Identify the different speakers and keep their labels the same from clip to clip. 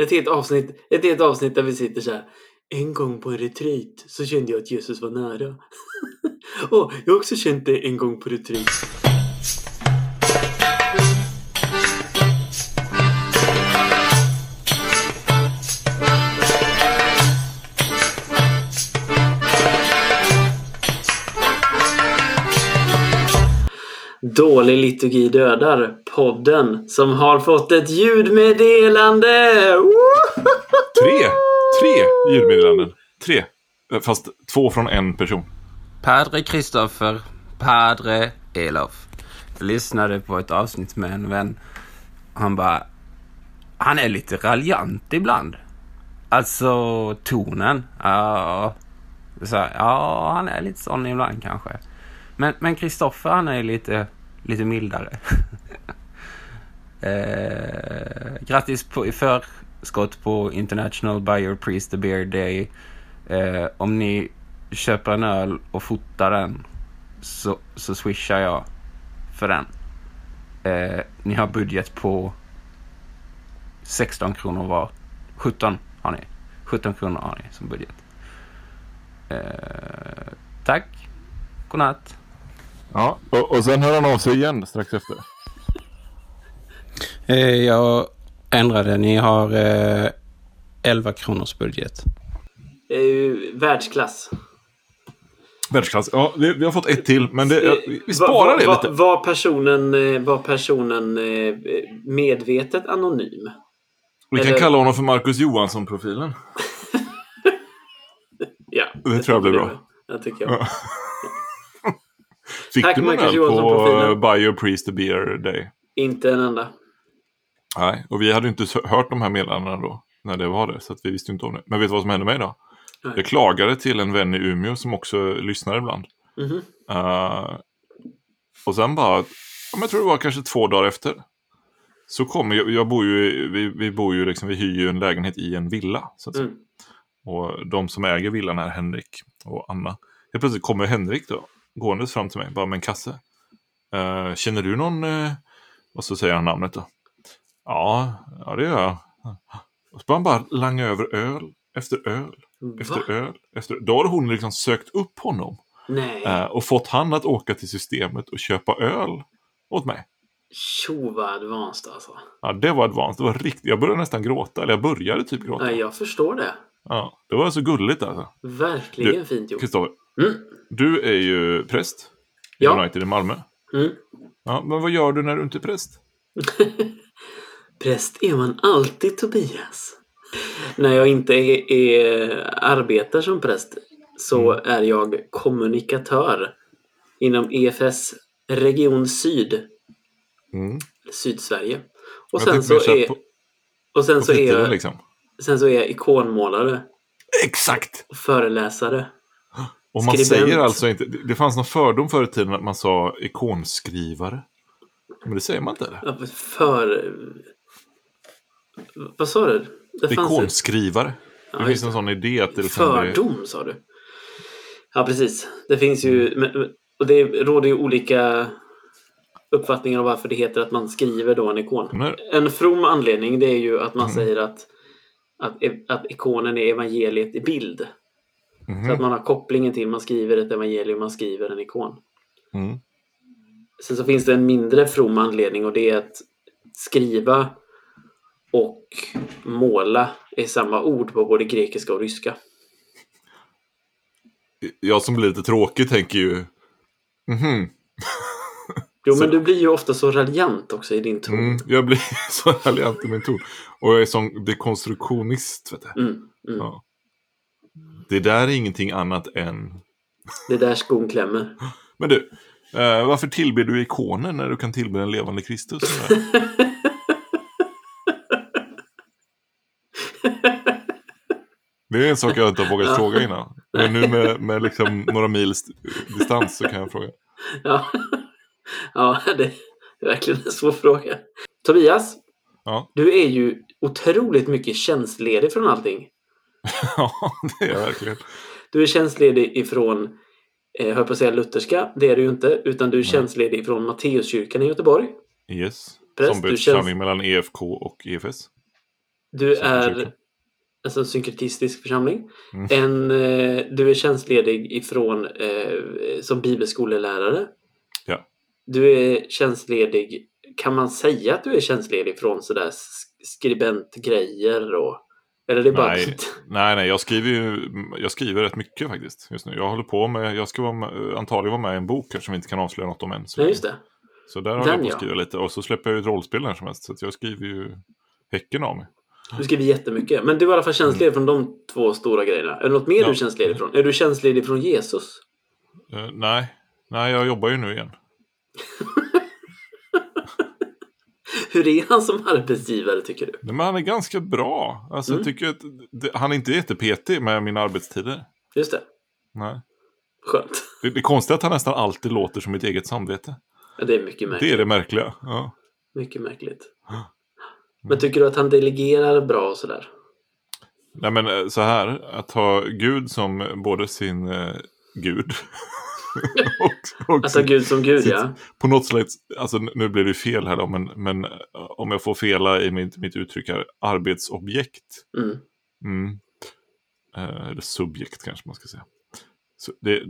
Speaker 1: Ett helt avsnitt, ett helt avsnitt där vi sitter så här. En gång på en retreat så kände jag att Jesus var nära. Åh, jag har också känt det en gång på retreat. Dålig liturgi dödar. Podden som har fått ett ljudmeddelande.
Speaker 2: Tre! Tre ljudmeddelanden. Tre. Fast två från en person.
Speaker 3: Padre Kristoffer, Padre Elof. Jag lyssnade på ett avsnitt med en vän. Han bara... Han är lite raljant ibland. Alltså tonen. Ja, så, här, ja han är lite sån ibland kanske. Men, men Kristoffer han är lite, lite mildare. eh, grattis på, i förskott på International Buyer Priest the Beer Day. Eh, om ni köper en öl och fotar den så, så swishar jag för den. Eh, ni har budget på 16 kronor var. 17 har ni. 17 kronor har ni som budget. Eh, tack. Godnatt.
Speaker 2: Ja, och, och sen hör han av sig igen strax efter.
Speaker 3: Eh, jag ändrade. Ni har eh, 11 kronors budget.
Speaker 1: Det ju världsklass.
Speaker 2: Världsklass. Ja, vi, vi har fått ett till, men det, vi
Speaker 1: Va-
Speaker 2: sparar det
Speaker 1: va-
Speaker 2: lite.
Speaker 1: Var personen, eh, var personen eh, medvetet anonym?
Speaker 2: Vi kan
Speaker 1: eller-
Speaker 2: kalla honom för Marcus Johansson-profilen.
Speaker 1: Ja.
Speaker 2: Det tror jag blir bra.
Speaker 1: Jag tycker jag.
Speaker 2: Ja. Fick
Speaker 1: Tack,
Speaker 2: du någon öl på uh, Buy Your Priest the Beer Day?
Speaker 1: Inte en enda.
Speaker 2: Nej, och vi hade inte hört de här meddelandena då. När det var det, så att vi visste inte om det. Men vet du vad som hände mig då?
Speaker 1: Nej.
Speaker 2: Jag klagade till en vän i Umeå som också lyssnar ibland.
Speaker 1: Mhm.
Speaker 2: Eh, och sen bara, jag tror det var kanske två dagar efter. Så kommer jag, jag bor ju, vi, vi bor ju liksom, vi hyr ju en lägenhet i en villa. Så att.
Speaker 1: Mm.
Speaker 2: Och de som äger villan är Henrik och Anna. Helt plötsligt kommer Henrik då, gåendes fram till mig, bara med en kasse. Eh, känner du någon, eh, och så säger han namnet då. Ja, ja det gör jag. Och så börjar han bara langa över öl efter öl efter
Speaker 1: Va?
Speaker 2: öl. Efter, då har hon liksom sökt upp honom. Eh, och fått han att åka till systemet och köpa öl åt mig.
Speaker 1: Tjo vad advanced alltså.
Speaker 2: Ja, det var advanced. Det var riktigt. Jag började nästan gråta. Eller jag började typ gråta.
Speaker 1: Nej, jag förstår det.
Speaker 2: Ja, det var så gulligt alltså.
Speaker 1: Verkligen
Speaker 2: Du,
Speaker 1: fint gjort.
Speaker 2: Kristoffer,
Speaker 1: Mm.
Speaker 2: du är ju präst i
Speaker 1: Ja.
Speaker 2: United i Malmö.
Speaker 1: Mm.
Speaker 2: Ja, men vad gör du när du inte är präst?
Speaker 1: Präst är man alltid Tobias. När jag inte är, är, arbetar som präst så
Speaker 2: Mm.
Speaker 1: är jag kommunikatör inom EFS Region Syd,
Speaker 2: Mm.
Speaker 1: Sydsverige. Och sen så är,
Speaker 2: på,
Speaker 1: och sen så är jag,
Speaker 2: liksom.
Speaker 1: sen så är jag ikonmålare
Speaker 2: Exakt!
Speaker 1: och föreläsare.
Speaker 2: Och man
Speaker 1: Skribent.
Speaker 2: säger alltså inte... Det det fanns någon fördom förr i tiden att man sa ikonskrivare. Men det säger man inte?
Speaker 1: Ja, För... Vad sa du? Det
Speaker 2: Ikonskrivare.
Speaker 1: Ja,
Speaker 2: det finns en sån idé att det liksom... det-
Speaker 1: Fördom sa du? Ja, precis. Det finns ju... men- Och det råder ju olika uppfattningar om varför det heter att man skriver då en ikon.
Speaker 2: Men-
Speaker 1: En from anledning det är ju att man
Speaker 2: Mm.
Speaker 1: säger att, att, att ikonen är evangeliet i bild.
Speaker 2: Mhm.
Speaker 1: Så att man har kopplingen till man skriver ett evangelium, man skriver en ikon.
Speaker 2: Mm.
Speaker 1: Sen så finns det en mindre from anledning och det är att skriva och måla är samma ord på både grekiska och ryska.
Speaker 2: Jag som blir lite tråkig tänker ju... Mhm.
Speaker 1: Jo,
Speaker 2: Så-
Speaker 1: men du blir ju ofta så raljant också i din ton.
Speaker 2: Mm, jag blir så raljant i min ton. Och jag är sån dekonstruktionist. Vet du.
Speaker 1: Mm, mm.
Speaker 2: Ja. Det där är ingenting annat än...
Speaker 1: Det är där skon klämmer.
Speaker 2: Men du, eh, varför tillber du ikonen när du kan tillbe den levande Kristus? Det är en sak jag inte har vågat
Speaker 1: Ja.
Speaker 2: fråga innan. Men nu med, med liksom några mils distans så kan jag fråga.
Speaker 1: ja. ja, det är verkligen en svår fråga. Tobias,
Speaker 2: Ja,
Speaker 1: du är ju otroligt mycket tjänstledig från allting.
Speaker 2: ja det är jag verkligen.
Speaker 1: Du är tjänstledig ifrån, eh, höll på att säga lutherska, det är du ju inte, utan du är tjänstledig ifrån Matteuskyrkan i Göteborg.
Speaker 2: Yes.
Speaker 1: Präst,
Speaker 2: Som
Speaker 1: känns-
Speaker 2: församling mellan EFK och EFS.
Speaker 1: Du är alltså en synkretistisk församling.
Speaker 2: Mm.
Speaker 1: En, eh, du är tjänstledig ifrån eh, som bibelskolelärare.
Speaker 2: Ja.
Speaker 1: Du är tjänstledig. Kan man säga att du är tjänstledig från sådär sk- skribentgrejer och eller det är bara
Speaker 2: Nej. Nej, nej, jag skriver ju jag skriver rätt mycket faktiskt just nu. Jag håller på med, jag ska vara med, antagligen vara med i en bok här som vi inte kan avslöja något om än. Så,
Speaker 1: Nej, just det.
Speaker 2: så där har
Speaker 1: Den,
Speaker 2: jag på
Speaker 1: ja.
Speaker 2: att skriva lite. Och så släpper jag ju ett rollspel när som helst. Så jag skriver ju häcken av mig.
Speaker 1: Du skriver jättemycket. Men du är i alla fall tjänstledig från de två stora grejerna. Är det något mer
Speaker 2: Mm. Ja.
Speaker 1: du är tjänstledig från? Är du tjänstledig från Jesus?
Speaker 2: Eh, nej, nej, jag jobbar ju nu igen.
Speaker 1: Hur är han som arbetsgivare tycker du?
Speaker 2: Nej, men han är ganska bra. Alltså,
Speaker 1: Mm.
Speaker 2: jag tycker att det, han är inte jättepetig med mina arbetstider.
Speaker 1: Just det.
Speaker 2: Nej.
Speaker 1: Skönt.
Speaker 2: Det, det är konstigt att han nästan alltid låter som mitt eget samvete.
Speaker 1: Ja, det är mycket märkligt.
Speaker 2: Det är det märkliga. Ja.
Speaker 1: Mycket märkligt. Men tycker du att han delegerar bra och sådär?
Speaker 2: Nej men eh, så här, att ha Gud som både sin eh, Gud och, och
Speaker 1: Alltså
Speaker 2: sin,
Speaker 1: Gud som Gud,
Speaker 2: sitt-
Speaker 1: ja.
Speaker 2: på något slags, alltså nu blir det ju fel här då, men, men eh, om jag får fela i mitt, mitt uttryck här, arbetsobjekt.
Speaker 1: Mm.
Speaker 2: Mm. Eh, eller subjekt kanske man ska säga. Så det,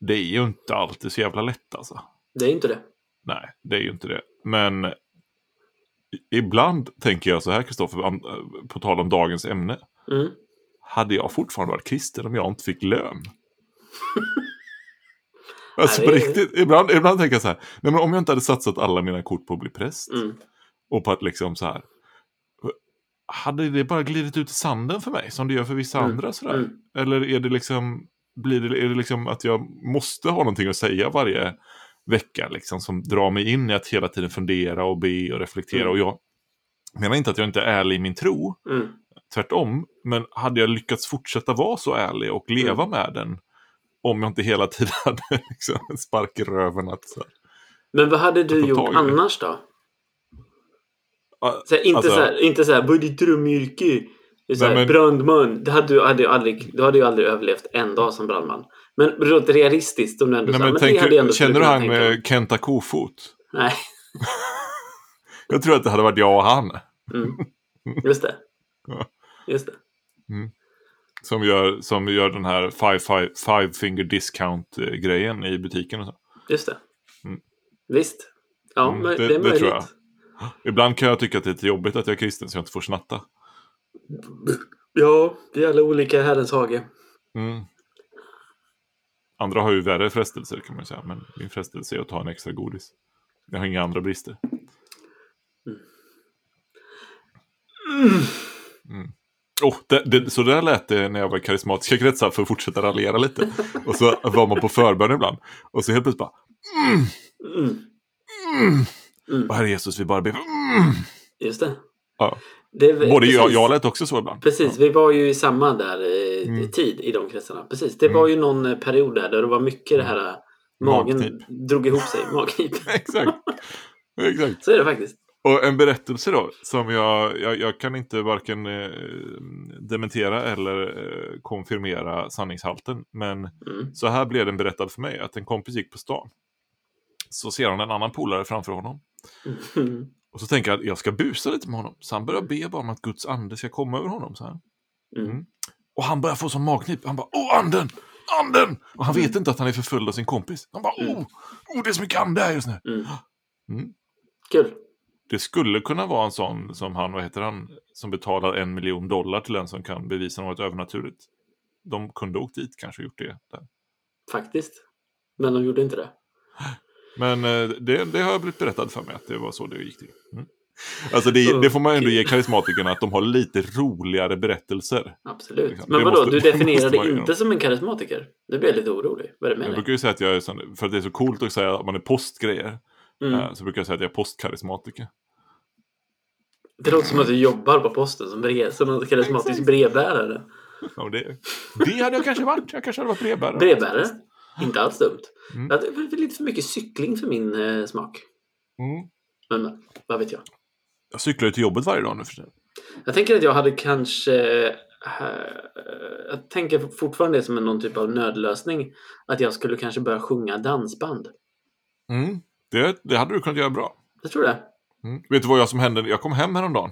Speaker 2: det är ju inte alltid så jävla lätt alltså.
Speaker 1: Det är inte det.
Speaker 2: Nej, det är ju inte det. Men ibland tänker jag så här, Kristoffer, eh, på tal om dagens ämne.
Speaker 1: Mm.
Speaker 2: Hade jag fortfarande varit kristen om jag inte fick lön? alltså på riktigt, ibland, ibland tänker jag så här, nej men om jag inte hade satsat alla mina kort på att bli präst
Speaker 1: Mm.
Speaker 2: och på att liksom så här, hade det bara glidit ut i sanden för mig som det gör för vissa
Speaker 1: Mm,
Speaker 2: andra sådär?
Speaker 1: mm.
Speaker 2: Eller är det liksom, blir det, är det liksom att jag måste ha någonting att säga varje vecka liksom som drar mig in i att hela tiden fundera och be och reflektera
Speaker 1: Mm.
Speaker 2: och jag menar inte att jag inte är ärlig i min tro,
Speaker 1: Mm.
Speaker 2: tvärtom. Men hade jag lyckats fortsätta vara så ärlig och leva
Speaker 1: Mm.
Speaker 2: med den om jag inte hela tiden hade liksom en spark i röven att så här,
Speaker 1: Men vad hade du gjort annars då?
Speaker 2: ah,
Speaker 1: Så här, inte,
Speaker 2: Alltså-
Speaker 1: så här, inte så här, vad är ditt drömyrke?
Speaker 2: Men-
Speaker 1: Brandman. Det hade du, hade ju aldrig, du hade ju aldrig överlevt en dag som brandman. Men realistiskt, om du ändå
Speaker 2: Nej, men
Speaker 1: men det hade ändå
Speaker 2: tänk, känner du han med Kenta Kofot?
Speaker 1: Nej.
Speaker 2: Jag tror att det hade varit jag och han.
Speaker 1: Mm. Just det. Just det.
Speaker 2: Som gör, som gör den här five, five, five finger discount-grejen i butiken. Och så.
Speaker 1: Just det.
Speaker 2: Mm.
Speaker 1: Visst. Ja,
Speaker 2: Mm, det-
Speaker 1: det, är
Speaker 2: det
Speaker 1: möjligt.
Speaker 2: tror jag. Ibland kan jag tycka att det är lite jobbigt att jag är kristen så jag inte får snatta.
Speaker 1: Ja, vi är alla olika Herrens hage.
Speaker 2: Mm. Andra har ju värre frestelser kan man säga. Men min frestelse är att ta en extra godis. Jag har inga andra brister. Mm. Oh, det, det, så där lät det när jag var i karismatiska kretsar för att fortsätta raljera lite. Och så var man på förbön ibland. Och så helt plötsligt bara...
Speaker 1: Mm.
Speaker 2: Mm.
Speaker 1: Mm.
Speaker 2: Och Herre Jesus, vi bara ber. Mm.
Speaker 1: Just det.
Speaker 2: Ja.
Speaker 1: det
Speaker 2: Både jag,
Speaker 1: precis.
Speaker 2: jag lät också så ibland.
Speaker 1: Precis, vi var ju i samma där eh,
Speaker 2: Mm.
Speaker 1: tid i de kretsarna. Precis, det
Speaker 2: Mm.
Speaker 1: var ju någon eh, period där, där det var mycket det här eh, magen
Speaker 2: Magknip.
Speaker 1: drog ihop sig. Magknip.
Speaker 2: Exakt. Exakt.
Speaker 1: Så är det faktiskt.
Speaker 2: Och en berättelse då, som jag, jag, jag kan inte varken eh, dementera eller eh, konfirmera sanningshalten. Men
Speaker 1: Mm.
Speaker 2: så här blev den berättad för mig, att en kompis gick på stan. Så ser han en annan polare framför honom.
Speaker 1: Mm.
Speaker 2: Och så tänker jag att jag ska busa lite med honom. Så han börjar be bara om att Guds ande ska komma över honom. Så här.
Speaker 1: Mm.
Speaker 2: Och han börjar få som magknip. Han bara, åh anden! Anden! Och han vet inte att han är förföljd av sin kompis. Han bara,
Speaker 1: Mm.
Speaker 2: åh! Oh, det är så mycket ande här just nu.
Speaker 1: Mm.
Speaker 2: Mm.
Speaker 1: Kul.
Speaker 2: Det skulle kunna vara en sån som han, vad heter han, som betalar en miljon dollar till en som kan bevisa något övernaturligt. De kunde åkt dit kanske gjort det. Där.
Speaker 1: Faktiskt. Men de gjorde inte det.
Speaker 2: Men eh, det, det har blivit berättat för mig att det var så det gick till. Mm. Alltså det, det får man ändå ge karismatikerna att de har lite roligare berättelser.
Speaker 1: Absolut.
Speaker 2: Liksom,
Speaker 1: Men vadå,
Speaker 2: måste-
Speaker 1: du definierar dig inte som en karismatiker? Nu blir jag lite orolig. Vad är det med
Speaker 2: Jag brukar ju säga att jag är sån, för att det är så coolt att säga att man är postgrejer.
Speaker 1: Mm.
Speaker 2: eh, Så brukar jag säga att jag är postkarismatiker.
Speaker 1: Det låter som att du jobbar på posten som, brev, som en karismatisk brevbärare.
Speaker 2: Ja, det, det hade jag kanske varit. Jag kanske hade varit brevbärare.
Speaker 1: Brevbärare? Inte alls dumt.
Speaker 2: Mm.
Speaker 1: Det är lite för mycket cykling för min eh, smak.
Speaker 2: Mm.
Speaker 1: Men, men vad vet jag.
Speaker 2: Jag cyklar ju till jobbet varje dag nu för tiden.
Speaker 1: Jag tänker att jag hade kanske... eh, jag tänker fortfarande det som en någon typ av nödlösning. Att jag skulle kanske börja sjunga dansband.
Speaker 2: Mm. Det, det hade du kunnat göra bra.
Speaker 1: Jag tror det.
Speaker 2: Mm. Vet du vad jag som hände? Jag kom hem häromdagen.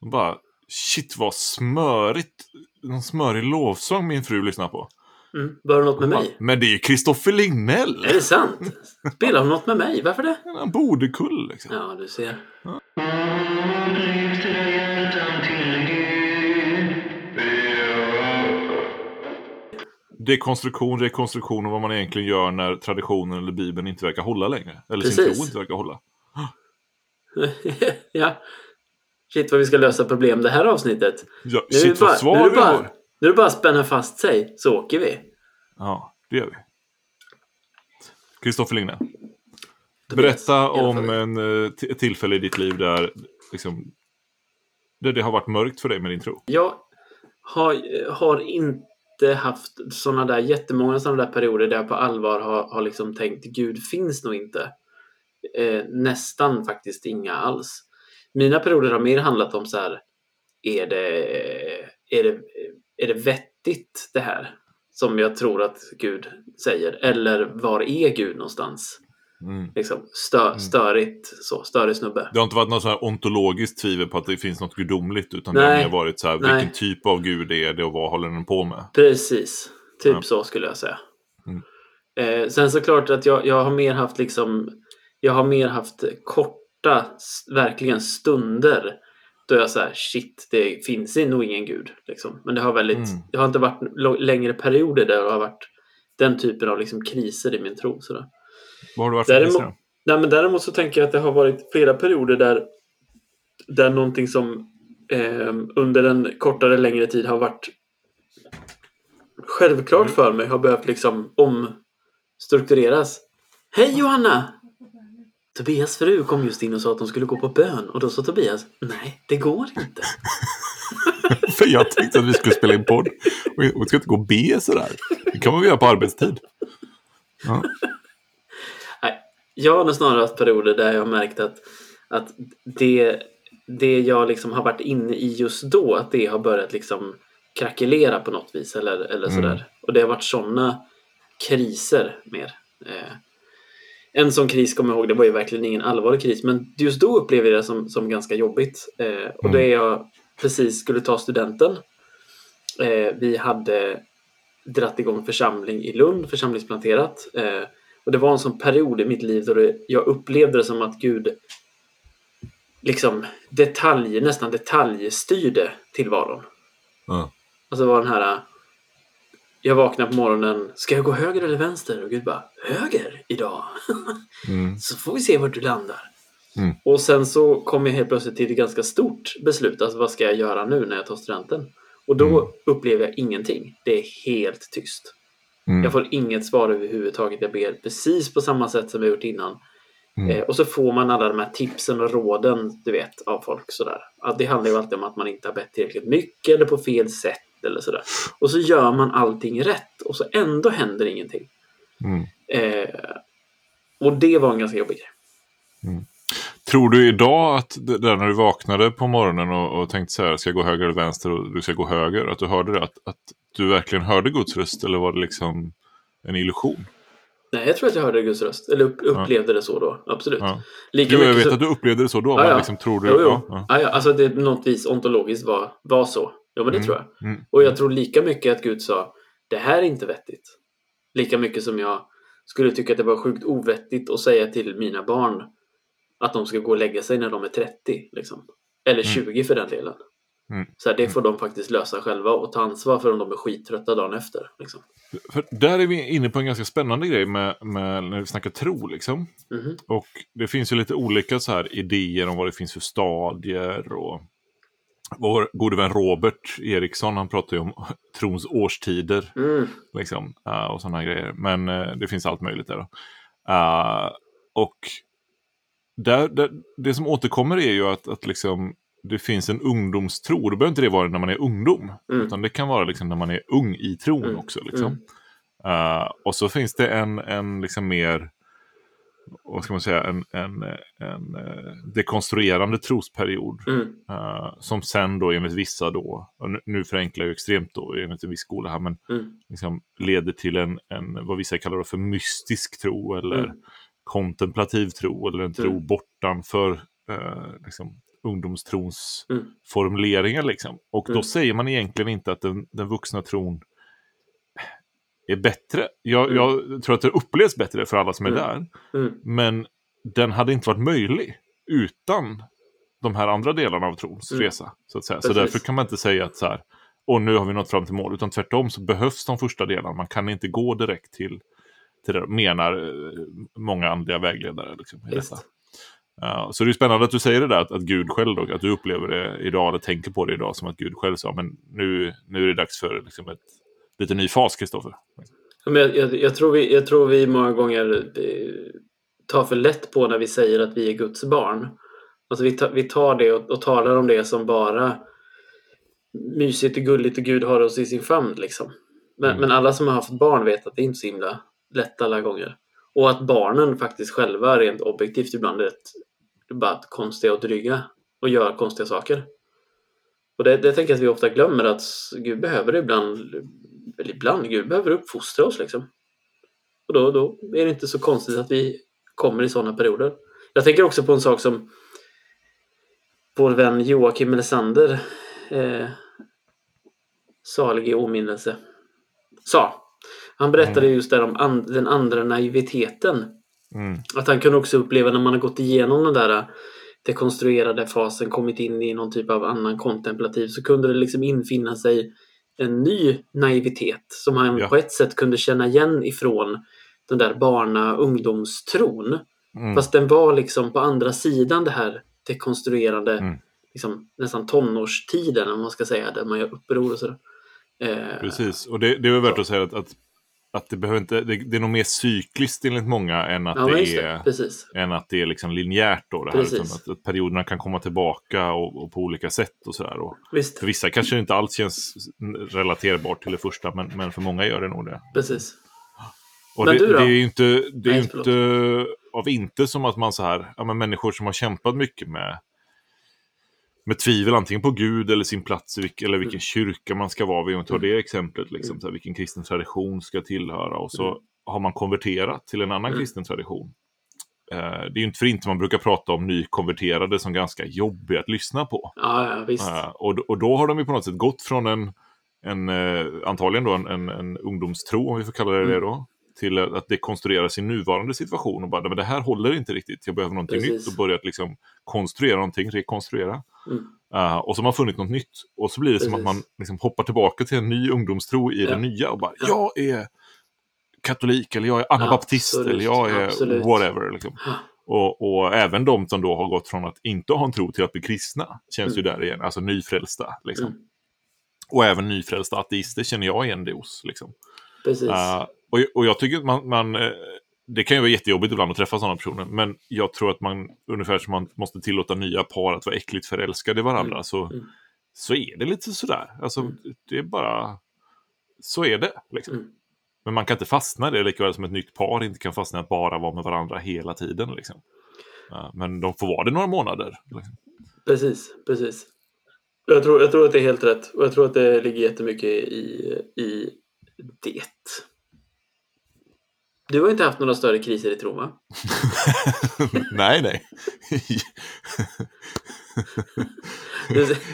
Speaker 2: Och bara, Shit vad smörigt. Någon smörig lovsång min fru lyssnar på.
Speaker 1: Mm. Var det något med mig?
Speaker 2: Men det är ju Kristoffer Lignell!
Speaker 1: Är det sant? Spelar hon något med mig? Varför det?
Speaker 2: Han borde kull liksom.
Speaker 1: Ja, du ser.
Speaker 2: Dekonstruktion, rekonstruktion och vad man egentligen gör när traditionen eller bibeln inte verkar hålla längre. Eller sin
Speaker 1: Precis.
Speaker 2: tro inte verkar hålla.
Speaker 1: ja. Shit vad vi ska lösa problem det här avsnittet.
Speaker 2: Ja,
Speaker 1: Nu är
Speaker 2: shit
Speaker 1: bara,
Speaker 2: vad
Speaker 1: nu är
Speaker 2: svar
Speaker 1: det bara,
Speaker 2: har.
Speaker 1: nu är det bara att spänna fast sig så åker vi.
Speaker 2: Ja, det gör vi. Kristoffer.
Speaker 1: Tobias,
Speaker 2: Berätta om en, eh, ett tillfälle i ditt liv där, liksom, där det har varit mörkt för dig med din tro.
Speaker 1: Jag har, har inte inte haft sådana där jättemånga sådana där perioder där jag på allvar har, har liksom tänkt Gud finns nog inte. Eh, nästan faktiskt inga alls. Mina perioder har mer handlat om så här, är det, är det, är det vettigt det här? Som jag tror att Gud säger. Eller var är Gud någonstans?
Speaker 2: Mm.
Speaker 1: Liksom, stö, störigt, så, störig snubbe.
Speaker 2: Det har inte varit något så här ontologiskt tvivel på att det finns något gudomligt, utan det
Speaker 1: Nej.
Speaker 2: har mer varit så här,
Speaker 1: Nej.
Speaker 2: vilken typ av gud är det och vad håller den på med?
Speaker 1: Precis, typ
Speaker 2: Ja.
Speaker 1: så skulle jag säga.
Speaker 2: Mm.
Speaker 1: Eh, sen såklart att jag, jag har mer haft liksom Jag har mer haft korta, verkligen stunder då jag säger shit, det finns nog ingen gud. Liksom. Men det har väldigt,
Speaker 2: Mm.
Speaker 1: det har inte varit längre perioder där det har varit den typen av liksom kriser i min tro. Sådär.
Speaker 2: Vad har det varit
Speaker 1: Däremot-? Nej, men däremot så tänker jag att det har varit flera perioder där, där någonting som eh, under en kortare längre tid har varit självklart
Speaker 2: Mm.
Speaker 1: för mig har behövt liksom omstruktureras. Hej Johanna! Tobias fru kom just in och sa att de skulle gå på bön och då sa Tobias Nej, det går inte.
Speaker 2: För jag tänkte att vi skulle spela in podd. Och vi ska inte gå och be sådär. Det kan man väl göra på arbetstid. Ja.
Speaker 1: Jag har snarare haft perioder där jag har märkt att, att det, det jag liksom har varit inne i just då, att det har börjat liksom krackelera på något vis eller, eller
Speaker 2: Mm.
Speaker 1: sådär. Och det har varit sådana kriser mer. Eh, en sån kris kommer jag ihåg, det var ju verkligen ingen allvarlig kris, men just då upplevde jag det som, som ganska jobbigt. Eh, och
Speaker 2: Mm.
Speaker 1: det är jag precis skulle ta studenten. Eh, vi hade dratt igång församling i Lund, församlingsplanterat. Eh, och det var en sån period i mitt liv då det, jag upplevde det som att Gud liksom detalj, nästan detaljstyrde tillvaron.
Speaker 2: Ja.
Speaker 1: Alltså var den här jag vaknar på morgonen, ska jag gå höger eller vänster? Och Gud bara, höger idag?
Speaker 2: Mm.
Speaker 1: Så får vi se vart du landar.
Speaker 2: Mm.
Speaker 1: Och sen så kom jag helt plötsligt till ett ganska stort beslut. Alltså vad ska jag göra nu när jag tar studenten? Och då
Speaker 2: Mm.
Speaker 1: upplever jag ingenting. Det är helt tyst.
Speaker 2: Mm.
Speaker 1: Jag får inget svar överhuvudtaget. Jag ber precis på samma sätt som jag gjort innan.
Speaker 2: Mm.
Speaker 1: Eh, och så får man alla de här tipsen och råden, du vet, av folk sådär. Att det handlar ju alltid om att man inte har bett tillräckligt mycket eller på fel sätt eller sådär. Och så gör man allting rätt och så ändå händer ingenting.
Speaker 2: Mm.
Speaker 1: Eh, och det var en ganska jobbig grej.
Speaker 2: Tror du idag att det där när du vaknade på morgonen och, och tänkte så här, ska jag gå höger eller vänster och du ska gå höger, att du hörde det? Att, att du verkligen hörde Guds röst eller var det liksom en illusion?
Speaker 1: Nej, jag tror att jag hörde Guds röst. Eller upp, upplevde det så då. Absolut.
Speaker 2: Ja.
Speaker 1: Lika
Speaker 2: Jo, jag vet
Speaker 1: så-
Speaker 2: att du upplevde det så då,
Speaker 1: Ja,
Speaker 2: men
Speaker 1: ja.
Speaker 2: liksom tror du...
Speaker 1: Jo, jo.
Speaker 2: Ja, ja.
Speaker 1: Ja, ja, alltså det något vis ontologiskt var, var så. Ja, men det
Speaker 2: Mm.
Speaker 1: tror jag.
Speaker 2: Mm.
Speaker 1: Och jag tror lika mycket att Gud sa det här är inte vettigt. Lika mycket som jag skulle tycka att det var sjukt ovettigt att säga till mina barn att de ska gå och lägga sig när de är 30. Liksom. Eller
Speaker 2: Mm.
Speaker 1: 20 för den delen.
Speaker 2: Mm.
Speaker 1: Så här, det får de faktiskt lösa själva och ta ansvar för om de är skittrötta dagen efter. Liksom.
Speaker 2: För där är vi inne på en ganska spännande grej med, med när vi snackar tro. Liksom.
Speaker 1: Mhm.
Speaker 2: Och det finns ju lite olika så här idéer om vad det finns för stadier. Och vår gode vän Robert Eriksson, han pratar ju om trons årstider.
Speaker 1: Mm.
Speaker 2: Liksom, eh, och sådana grejer. Men eh, det finns allt möjligt där. Då. Eh, och där, där, det som återkommer är ju att, att liksom, det finns en ungdomstro. Då behöver inte det vara när man är ungdom.
Speaker 1: Mm.
Speaker 2: Utan det kan vara liksom när man är ung i tron
Speaker 1: Mm.
Speaker 2: också. Liksom.
Speaker 1: Mm.
Speaker 2: Eh, och så finns det en, en liksom mer, vad ska man säga, en, en, en eh, dekonstruerande trosperiod. Eh, som sen då enligt vissa då, och nu, nu förenklar jag extremt då enligt en viss skola här, men
Speaker 1: Mm.
Speaker 2: liksom leder till en, en, vad vissa kallar för mystisk tro eller
Speaker 1: Mm.
Speaker 2: Kontemplativ tro eller en tro
Speaker 1: Mm.
Speaker 2: bortanför eh, liksom, ungdomstrons
Speaker 1: Mm.
Speaker 2: formuleringar. Liksom. Och då
Speaker 1: Mm.
Speaker 2: säger man egentligen inte att den, den vuxna tron är bättre. Jag,
Speaker 1: Mm.
Speaker 2: jag tror att det upplevs bättre för alla som är
Speaker 1: Mm.
Speaker 2: där.
Speaker 1: Mm.
Speaker 2: Men den hade inte varit möjlig utan de här andra delarna av trons
Speaker 1: Mm.
Speaker 2: resa. Så, att säga. så därför kan man inte säga att så här, och nu har vi nått fram till mål. Utan tvärtom så behövs de första delarna. Man kan inte gå direkt till, till det, menar eh, många andliga vägledare. Liksom, i detta. Ja, så det är spännande att du säger det där, att, att Gud själv, då, att du upplever det idag, eller tänker på det idag, som att Gud själv sa, men nu, nu är det dags för liksom, ett lite ny fas, Kristoffer.
Speaker 1: Jag, jag, jag, tror vi, jag tror vi många gånger eh, tar för lätt på när vi säger att vi är Guds barn. Alltså vi, tar, vi tar det och, och talar om det som bara mysigt och gulligt och Gud har oss i sin famn. Liksom. Men,
Speaker 2: Mm.
Speaker 1: men alla som har haft barn vet att det är inte så himla lätt alla gånger. Och att barnen faktiskt själva rent objektivt ibland är rätt bara konstiga och dryga och gör konstiga saker. Och det, det tänker jag att vi ofta glömmer att Gud behöver ibland, eller ibland, Gud behöver uppfostra oss liksom. Och då, då är det inte så konstigt att vi kommer i sådana perioder. Jag tänker också på en sak som vår vän Joakim Melisander, eh, salig i åminnelse, sa. Han berättade just där om and, den andra naiviteten.
Speaker 2: Mm.
Speaker 1: Att han kunde också uppleva när man har gått igenom den där dekonstruerade fasen, kommit in i någon typ av annan kontemplativ, så kunde det liksom infinna sig en ny naivitet som han
Speaker 2: Ja.
Speaker 1: på ett sätt kunde känna igen ifrån den där barna ungdomstron.
Speaker 2: Mm.
Speaker 1: Fast den var liksom på andra sidan det här dekonstruerande,
Speaker 2: Mm.
Speaker 1: liksom, nästan tonårstiden om man ska säga, där man gör uppror och sådär. Eh,
Speaker 2: Precis, och det, det är värt att säga att, att, att det, behöver inte, det, det är nog mer cykliskt enligt många än att
Speaker 1: ja,
Speaker 2: det är
Speaker 1: det.
Speaker 2: Än att det är liksom linjärt då det här. Utan att, att perioderna kan komma tillbaka och, och på olika sätt och sådär. Och
Speaker 1: Visst,
Speaker 2: för vissa kanske inte alls känns relaterbart till det första, men, men för många gör det nog det.
Speaker 1: precis.
Speaker 2: Och
Speaker 1: Men
Speaker 2: det,
Speaker 1: du då?
Speaker 2: det är ju inte, det är
Speaker 1: Nej, förlåt.
Speaker 2: inte av inte som att man så här, ja men människor som har kämpat mycket med med tvivel antingen på Gud eller sin plats vilk, eller vilken kyrka man ska vara. Vi tar det exemplet, liksom, så här, vilken kristen tradition ska tillhöra. Och så
Speaker 1: Mm.
Speaker 2: har man konverterat till en annan
Speaker 1: Mm.
Speaker 2: kristen tradition. Eh, det är ju inte för inte man brukar prata om nykonverterade som ganska jobbiga att lyssna på.
Speaker 1: Ja, ja visst.
Speaker 2: Eh, och, och då har de ju på något sätt gått från en, en eh, antagligen då en, en, en ungdomstro, om vi får kalla det det
Speaker 1: Mm.
Speaker 2: då, till att dekonstruera sin nuvarande situation och bara, "Nej, men det här håller inte riktigt, jag behöver någonting
Speaker 1: Precis.
Speaker 2: nytt och börjat liksom konstruera någonting, rekonstruera.
Speaker 1: Mm.
Speaker 2: Eh, och så har man funnit något nytt och så blir det som att
Speaker 1: Precis.
Speaker 2: man liksom hoppar tillbaka till en ny ungdomstro i
Speaker 1: Ja.
Speaker 2: det nya och bara,
Speaker 1: Ja.
Speaker 2: jag är katolik eller jag är anabaptist
Speaker 1: Absolut,
Speaker 2: eller jag är
Speaker 1: absolut.
Speaker 2: whatever. Liksom. Och, och även de som då har gått från att inte ha en tro till att bli kristna känns ju där igen, alltså nyfrälsta. Liksom.
Speaker 1: Mm.
Speaker 2: Och även nyfrälsta ateister känner jag igen det hos. Liksom.
Speaker 1: Precis.
Speaker 2: Uh, och, och jag tycker att man, man eh, det kan ju vara jättejobbigt ibland att träffa sådana personer, men jag tror att man, ungefär som man måste tillåta nya par att vara äckligt förälskade i varandra,
Speaker 1: Mm,
Speaker 2: så,
Speaker 1: mm.
Speaker 2: så är det lite sådär. Alltså,
Speaker 1: Mm.
Speaker 2: det är bara, så är det. Liksom.
Speaker 1: Mm.
Speaker 2: Men man kan inte fastna i det, lika väl som ett nytt par inte kan fastna i att bara vara med varandra hela tiden. Liksom. Men de får vara det några månader. Liksom.
Speaker 1: Precis, precis. Jag tror, jag tror att det är helt rätt. Och jag tror att det ligger jättemycket i, i det. Du har inte haft några större kriser i tron, va?
Speaker 2: nej, nej.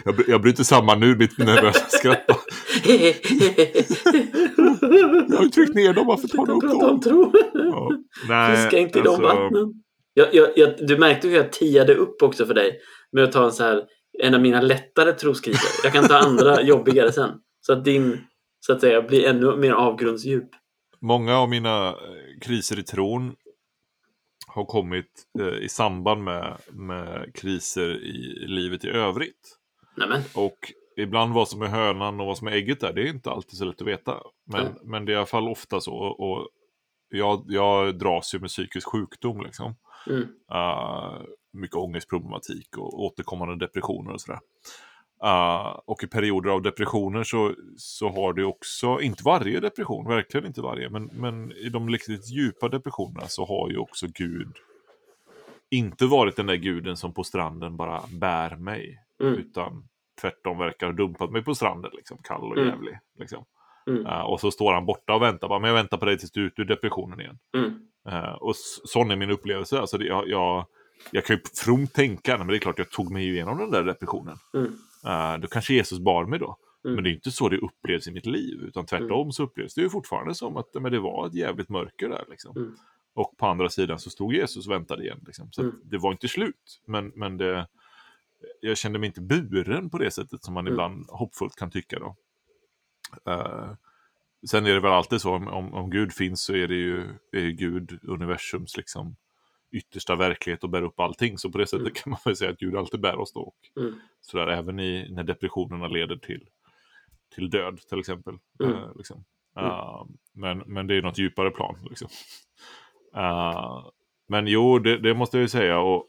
Speaker 2: Jag, jag bryter samman nu, mitt nervösa skratt. Jag har ju tryckt ner dem, varför tar du upp
Speaker 1: prata om
Speaker 2: dem?
Speaker 1: tro.
Speaker 2: Ja. Nej,
Speaker 1: Fiska inte i de
Speaker 2: alltså,
Speaker 1: vattnen. Jag, jag, jag, du märkte hur jag tiade upp också för dig med att ta en så här en av mina lättare troskriser. Jag kan ta andra jobbigare sen. Så att din, så att säga, blir ännu mer avgrundsdjup.
Speaker 2: Många av mina eh, kriser i tron har kommit eh, i samband med, med kriser i livet i övrigt.
Speaker 1: Nämen.
Speaker 2: Och ibland vad som är hönan och vad som är ägget där, det är inte alltid så lätt att veta. Men,
Speaker 1: Nej.
Speaker 2: men det är i alla fall ofta så. Och jag, jag dras ju med psykisk sjukdom liksom.
Speaker 1: Mm.
Speaker 2: Uh, mycket ångestproblematik och återkommande depressioner och sådär. Uh, och i perioder av depressioner så, så har det också, inte varje depression, verkligen inte varje, men, men i de riktigt djupa depressionerna så har ju också Gud inte varit den där guden som på stranden bara bär mig,
Speaker 1: Mm.
Speaker 2: utan tvärtom verkar ha dumpat mig på stranden, liksom, kall och
Speaker 1: Mm.
Speaker 2: jävlig. Liksom.
Speaker 1: Mm.
Speaker 2: Uh, och så står han borta och väntar, bara, men jag väntar på dig tills du är ut ur depressionen igen.
Speaker 1: Mm.
Speaker 2: Eh, och sån är min upplevelse. Alltså det, jag, jag, jag kan ju fromt tänka, men det är klart jag tog mig igenom den där depressionen. Uh, då kanske Jesus bar mig då.
Speaker 1: Mm.
Speaker 2: Men det är inte så det upplevs i mitt liv, utan tvärtom
Speaker 1: Mm.
Speaker 2: så upplevs det ju fortfarande som att men det var ett jävligt mörker där. Liksom.
Speaker 1: Mm.
Speaker 2: Och på andra sidan så stod Jesus och väntade igen. Liksom. Så
Speaker 1: Mm.
Speaker 2: det var inte slut, men, men det, jag kände mig inte buren på det sättet som man
Speaker 1: Mm.
Speaker 2: ibland hoppfullt kan tycka. Då. Eh, sen är det väl alltid så, om, om, om Gud finns så är det ju, är ju Gud universums liksom, yttersta verklighet och bär upp allting. Så på det sättet
Speaker 1: Mm.
Speaker 2: kan man väl säga att Gud alltid bär oss då. Och
Speaker 1: Mm.
Speaker 2: sådär, även i, när depressionerna leder till, till död till exempel.
Speaker 1: Mm.
Speaker 2: Eh, liksom. Eh, men, men det är något djupare plan. Liksom. Eh, men jo, det, det måste jag ju säga. Och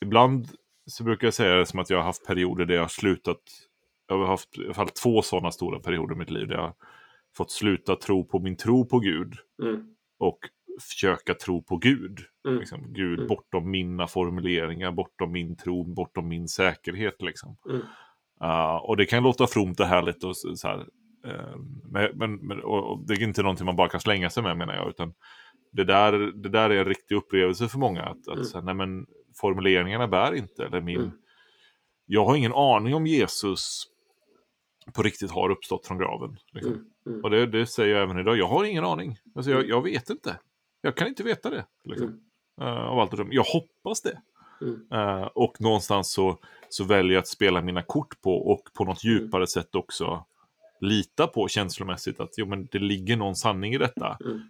Speaker 2: ibland så brukar jag säga det som att jag har haft perioder där jag har slutat. Jag har haft i alla fall två sådana stora perioder i mitt liv där jag har fått sluta tro på min tro på Gud
Speaker 1: Mm.
Speaker 2: och försöka tro på Gud.
Speaker 1: Mm.
Speaker 2: Liksom, Gud
Speaker 1: Mm.
Speaker 2: bortom mina formuleringar, bortom min tro, bortom min säkerhet. Liksom.
Speaker 1: Mm.
Speaker 2: Uh, och det kan låta fromt och härligt. Och så, här, men, men, men, och, och det är inte någonting man bara kan slänga sig med menar jag. Utan det, där, det där är en riktig upplevelse för många. Att, att
Speaker 1: Mm.
Speaker 2: så här, nej, men, formuleringarna bär inte. Eller min,
Speaker 1: Mm.
Speaker 2: Jag har ingen aning om Jesus på riktigt har uppstått från graven. Liksom.
Speaker 1: Mm. Mm.
Speaker 2: Och det, det säger jag även idag. Jag har ingen aning. Alltså, jag, jag vet inte. Jag kan inte veta det. Liksom.
Speaker 1: Mm.
Speaker 2: Eh, av allt döma. Jag hoppas det.
Speaker 1: Mm.
Speaker 2: Eh, och någonstans så, så väljer jag att spela mina kort på och på något
Speaker 1: Mm.
Speaker 2: djupare sätt också lita på känslomässigt att jo, men det ligger någon sanning i detta.
Speaker 1: Mm.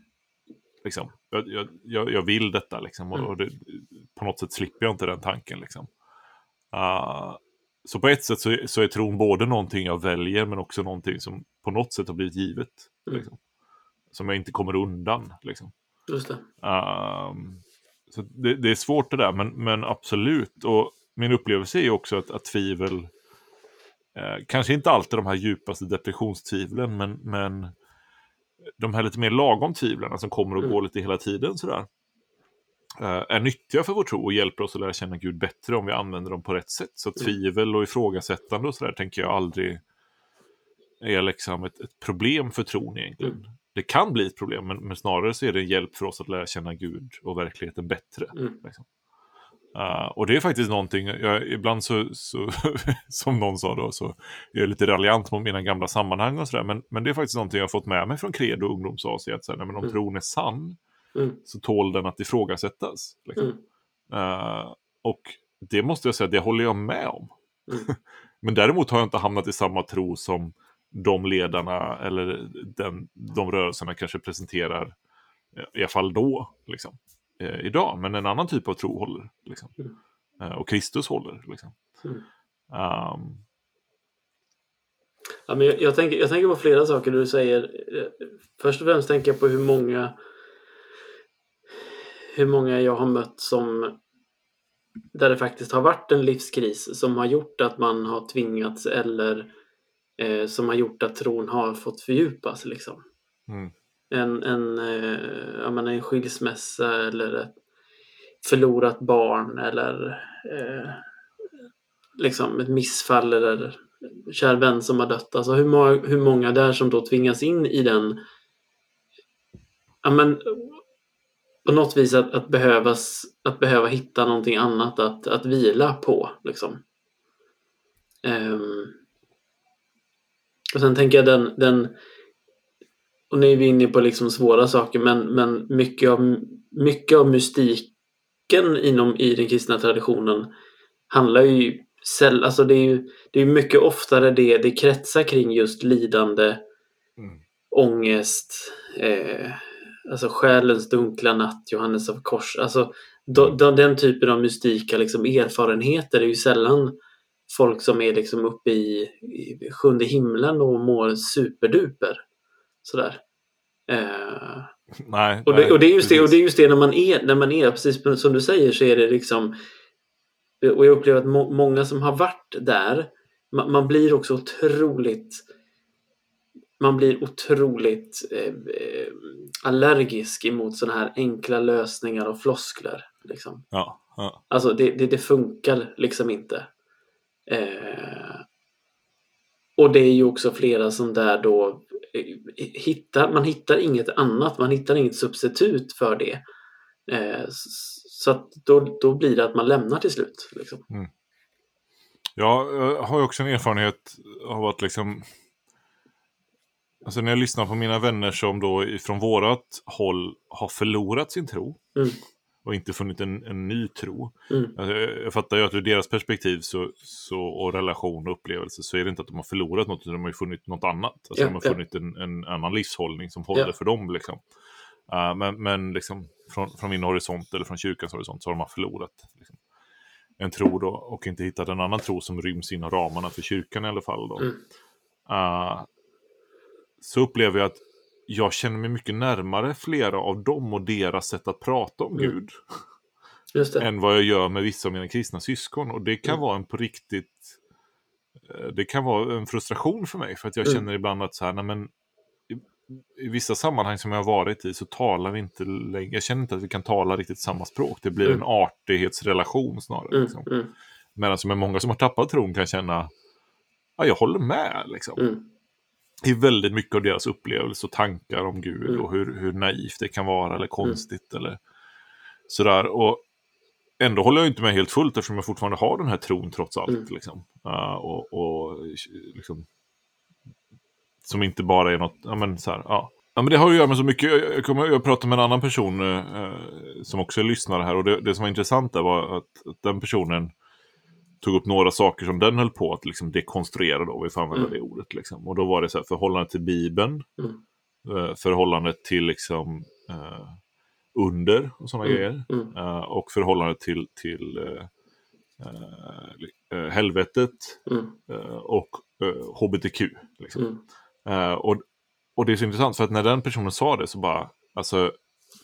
Speaker 2: Liksom. Jag, jag, jag, vill detta liksom. Och,
Speaker 1: Mm.
Speaker 2: och det, på något sätt slipper jag inte den tanken. Liksom. Eh, så på ett sätt så, är- så är tron både någonting jag väljer men också någonting som på något sätt har blivit givet.
Speaker 1: Mm.
Speaker 2: Liksom. Som jag inte kommer undan. Liksom.
Speaker 1: Just det.
Speaker 2: Ehm, så det, det är svårt det där, men, men absolut. Och min upplevelse är ju också att, att tvivel, eh, kanske inte alltid de här djupaste depressionstvivlen, men, men de här lite mer lagom tvivlen som kommer och
Speaker 1: Mm.
Speaker 2: går lite hela tiden sådär, eh, är nyttiga för vår tro och hjälper oss att lära känna Gud bättre om vi använder dem på rätt sätt. Så
Speaker 1: Mm.
Speaker 2: tvivel och ifrågasättande och sådär tänker jag aldrig är liksom ett, ett problem för tron egentligen. Det kan bli ett problem, men, men snarare så är det en hjälp för oss att lära känna Gud och verkligheten bättre.
Speaker 1: Mm.
Speaker 2: Liksom. Uh, och det är faktiskt någonting, jag, ibland så, så som någon sa då, så är jag lite raljant mot mina gamla sammanhang och sådär, men, men det är faktiskt någonting jag har fått med mig från Credo och ungdoms att så här, nej, men om
Speaker 1: Mm.
Speaker 2: tron är sann
Speaker 1: Mm.
Speaker 2: så tål den att ifrågasättas. Liksom. Eh, och det måste jag säga, det håller jag med om.
Speaker 1: Mm.
Speaker 2: Men däremot har jag inte hamnat i samma tro som de ledarna eller den, de rörelserna kanske presenterar, eh, i alla fall då, liksom, eh, idag. Men en annan typ av tro håller. Liksom.
Speaker 1: Mm.
Speaker 2: Eh, och Kristus håller. Liksom.
Speaker 1: Mm.
Speaker 2: Um,
Speaker 1: Ja, men jag, jag, tänker, jag tänker på flera saker du säger. Eh, Först och främst tänker jag på hur många hur många jag har mött som där det faktiskt har varit en livskris som har gjort att man har tvingats eller eh, som har gjort att tron har fått fördjupas. Liksom.
Speaker 2: mm,
Speaker 1: En, en, eh, jag menar, en skilsmässa eller ett förlorat barn eller eh, liksom ett missfall eller kär vän som har dött. Alltså hur många, hur många där som då tvingas in i den ja, men, på något vis att, att, behövas, att behöva hitta någonting annat att, att vila på. Liksom. Ehm, och sen tänker jag den, den och nu är vi inne på liksom svåra saker men, men mycket, av, mycket av mystiken inom, i den kristna traditionen handlar ju säll, alltså det är ju det är mycket oftare det det kretsar kring just lidande,
Speaker 2: mm,
Speaker 1: ångest, eh, alltså själens dunkla natt, Johannes av kors. Alltså do, do, den typen av mystika liksom, erfarenheter är ju sällan folk som är liksom uppe i, i sjunde himlen och mår superduper. Sådär. Eh,
Speaker 2: nej,
Speaker 1: och, det,
Speaker 2: nej,
Speaker 1: och, det är just det, och det är just det när man är, när man är precis som du säger så är det liksom och jag upplever att må, många som har varit där man, man blir också otroligt man blir otroligt eh, eh, allergisk emot sådana här enkla lösningar och floskler. Liksom.
Speaker 2: Ja, ja.
Speaker 1: Alltså det, det, det funkar liksom inte. Eh, och det är ju också flera som där då eh, hittar, man hittar inget annat, man hittar inget substitut för det. Eh, Så då, då blir det att man lämnar till slut. Liksom.
Speaker 2: Ja, jag har ju också en erfarenhet av att liksom... Alltså när jag lyssnar på mina vänner som då från vårat håll har förlorat sin tro
Speaker 1: Mm.
Speaker 2: Och inte funnit en, en ny tro.
Speaker 1: Mm.
Speaker 2: Alltså, jag jag fattar ju att ur deras perspektiv så, så, och relation och upplevelse så är det inte att de har förlorat något, utan de har ju funnit något annat. Alltså,
Speaker 1: Ja,
Speaker 2: de har
Speaker 1: ja.
Speaker 2: funnit en, en annan livshållning som håller
Speaker 1: Ja.
Speaker 2: för dem. Liksom. Uh, men men liksom, från, från min horisont eller från kyrkans horisont så har de förlorat liksom, en tro då, och inte hittat en annan tro som ryms inom ramarna för kyrkan i alla fall. Då.
Speaker 1: Mm.
Speaker 2: Uh, så upplever jag att jag känner mig mycket närmare flera av dem och deras sätt att prata om
Speaker 1: Mm.
Speaker 2: Gud än vad jag gör med vissa av mina kristna syskon. Och det kan
Speaker 1: Mm.
Speaker 2: vara en på riktigt... eh, Det kan vara en frustration för mig, för att jag
Speaker 1: Mm.
Speaker 2: känner ibland att så här, nej men, i, i vissa sammanhang som jag har varit i så talar vi inte längre, jag känner inte att vi kan tala riktigt samma språk. Det blir
Speaker 1: Mm.
Speaker 2: en artighetsrelation snarare.
Speaker 1: Mm,
Speaker 2: Liksom.
Speaker 1: mm,
Speaker 2: Medan som är många som har tappat tron kan känna, ja jag håller med liksom.
Speaker 1: Mm,
Speaker 2: I väldigt mycket av deras upplevelse och tankar om Gud
Speaker 1: Mm.
Speaker 2: och hur, hur naivt det kan vara eller konstigt eller sådär. Och ändå håller jag inte med helt fullt eftersom jag fortfarande har den här tron trots allt.
Speaker 1: Mm.
Speaker 2: Liksom. Uh, och, och liksom, som inte bara är något, ja men så här, ja. Ja, men det har att göra med så mycket. Jag, jag, kommer, jag pratade med en annan person eh, som också är lyssnare här och det, det som var intressant där var att, att den personen tog upp några saker som den höll på att liksom dekonstruera då, vi får använda
Speaker 1: Mm.
Speaker 2: det ordet. Liksom. Och då var det så här, förhållandet till Bibeln,
Speaker 1: Mm.
Speaker 2: eh, förhållandet till liksom eh, under och sådana
Speaker 1: Mm.
Speaker 2: grejer.
Speaker 1: mm,
Speaker 2: Eh, och förhållandet till, till eh, eh, eh, helvetet
Speaker 1: mm,
Speaker 2: och hbtq. Liksom.
Speaker 1: mm,
Speaker 2: och, och det är så intressant för att när den personen sa det så bara, alltså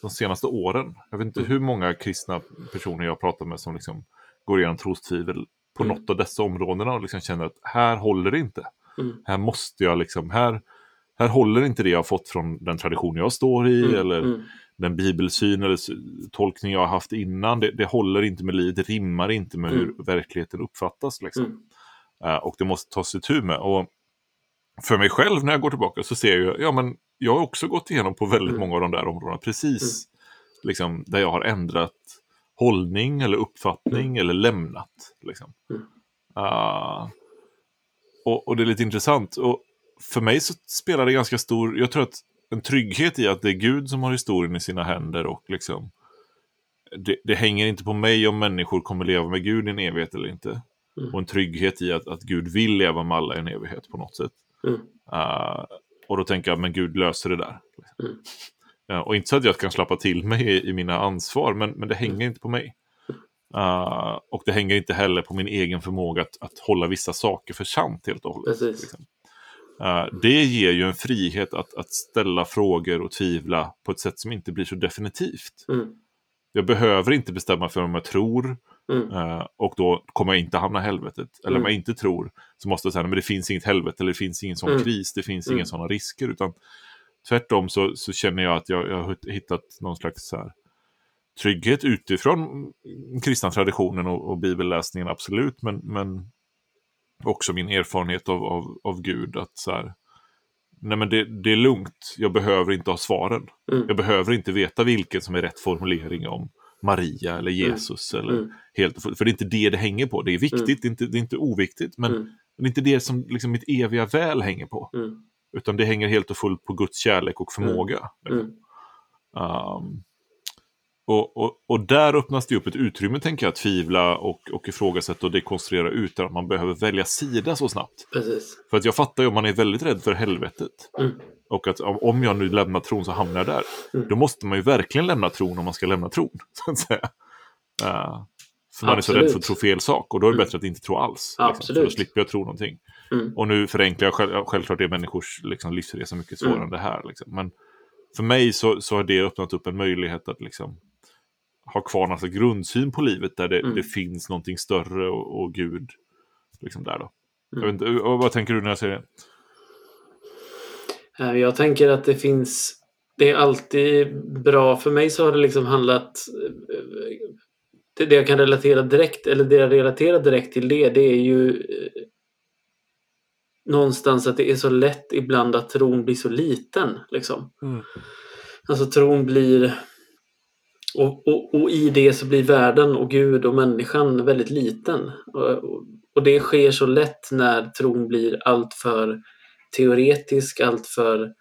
Speaker 2: de senaste åren, jag vet inte hur många kristna personer jag pratar med som liksom går igenom trostvivel på
Speaker 1: Mm.
Speaker 2: något av dessa områden och liksom känner att här håller det inte.
Speaker 1: mm,
Speaker 2: Här måste jag liksom, här, här håller inte det jag har fått från den tradition jag står i
Speaker 1: mm,
Speaker 2: eller
Speaker 1: mm,
Speaker 2: den bibelsyn eller tolkning jag har haft innan. Det, det håller inte med livet, det rimmar inte med hur verkligheten uppfattas. Liksom.
Speaker 1: mm,
Speaker 2: Eh, och det måste tas itu med. Och för mig själv när jag går tillbaka så ser jag ja men jag har också gått igenom på väldigt
Speaker 1: Mm.
Speaker 2: många av de där områdena precis liksom, där jag har ändrat hållning eller uppfattning eller lämnat. Liksom.
Speaker 1: Mm.
Speaker 2: Ah, och, och det är lite intressant. Och för mig så spelar det ganska stor, jag tror att en trygghet i att det är Gud som har historien i sina händer och liksom det, det hänger inte på mig om människor kommer leva med Gud i en evighet eller inte.
Speaker 1: Mm.
Speaker 2: Och en trygghet i att, att Gud vill leva med alla i en evighet på något sätt.
Speaker 1: mm,
Speaker 2: Uh, och då tänker jag, men Gud löser det där.
Speaker 1: Mm.
Speaker 2: Ja, och inte så att jag kan slappa till mig i, i mina ansvar, men, men det hänger inte på mig. Uh, och det hänger inte heller på min egen förmåga att, att hålla vissa saker för sant helt och hållet. Liksom. Uh, det ger ju en frihet att, att ställa frågor och tvivla på ett sätt som inte blir så definitivt.
Speaker 1: mm,
Speaker 2: Jag behöver inte bestämma för om jag tror
Speaker 1: mm,
Speaker 2: Eh, och då kommer jag inte hamna i helvetet. Eller om
Speaker 1: Mm.
Speaker 2: jag inte tror så måste jag säga men det finns inget helvete eller det finns ingen sån
Speaker 1: Mm.
Speaker 2: kris, det finns
Speaker 1: Mm.
Speaker 2: inga sådana risker. Utan tvärtom så, så känner jag att jag, jag har hittat någon slags så här, trygghet utifrån kristna traditionen och, och bibelläsningen, absolut. Men, men också min erfarenhet av, av, av Gud. att så här, Nej men det, det är lugnt, jag behöver inte ha svaren.
Speaker 1: mm,
Speaker 2: Jag behöver inte veta vilken som är rätt formulering om Maria eller Jesus. Eller
Speaker 1: mm,
Speaker 2: helt, för, för det är inte det det hänger på. Det är viktigt,
Speaker 1: Mm.
Speaker 2: det, är inte, det är inte oviktigt. Men
Speaker 1: mm,
Speaker 2: det är inte det som liksom, mitt eviga väl hänger på.
Speaker 1: Mm,
Speaker 2: Utan det hänger helt och fullt på Guds kärlek och förmåga.
Speaker 1: mm,
Speaker 2: Um, och, och, och där öppnas det upp ett utrymme, tänker jag, att tvivla och, och ifrågasätta och dekonstruera utan att man behöver välja sida så snabbt.
Speaker 1: precis.
Speaker 2: För att jag fattar ju om man är väldigt rädd för helvetet.
Speaker 1: Mm.
Speaker 2: Och att om- om jag nu lämnar tron så hamnar jag där.
Speaker 1: Mm.
Speaker 2: Då måste man ju verkligen lämna tron om man ska lämna tron. Så att säga. Uh, för man är så
Speaker 1: Absolut.
Speaker 2: rädd för att tro fel sak. Och då är det
Speaker 1: Mm.
Speaker 2: bättre att inte tro alls. Liksom, för
Speaker 1: Absolut.
Speaker 2: då slipper jag tro någonting.
Speaker 1: Mm,
Speaker 2: Och nu förenklar jag själv, självklart är människors liksom, livsresa mycket svårare
Speaker 1: Mm.
Speaker 2: än det här. Liksom. Men för mig så, så har det öppnat upp en möjlighet att liksom, ha kvar någon slags grundsyn på livet där det,
Speaker 1: Mm.
Speaker 2: det finns någonting större och, och Gud liksom där då.
Speaker 1: Mm.
Speaker 2: inte, vad tänker du när jag säger det?
Speaker 1: Eh, Jag tänker att det finns... Det är alltid bra. För mig så har det liksom handlat... Det det jag kan relatera direkt, eller det jag relaterar direkt till det, det är ju eh, någonstans att det är så lätt ibland att tron blir så liten. Liksom.
Speaker 2: Mm.
Speaker 1: Alltså tron blir... Och, och, och i det så blir världen och Gud och människan väldigt liten. Och, och, det sker så lätt när tron blir alltför teoretisk, alltför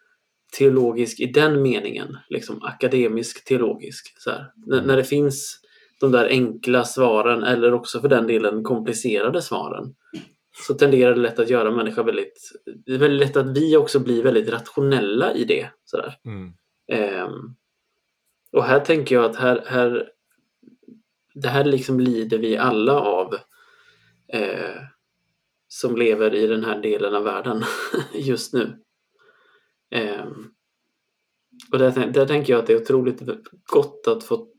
Speaker 1: teologisk i den meningen. Liksom akademisk teologisk. Så. N- när det finns de där enkla svaren eller också för den delen komplicerade svaren så tenderar det lätt att göra människor väldigt... Det är väldigt lätt att vi också blir väldigt rationella i det. Sådär.
Speaker 2: Mm.
Speaker 1: Ehm, och här tänker jag att här, här det här liksom lider vi alla av eh, som lever i den här delen av världen just nu. Ehm, och där, där tänker jag att det är otroligt gott att få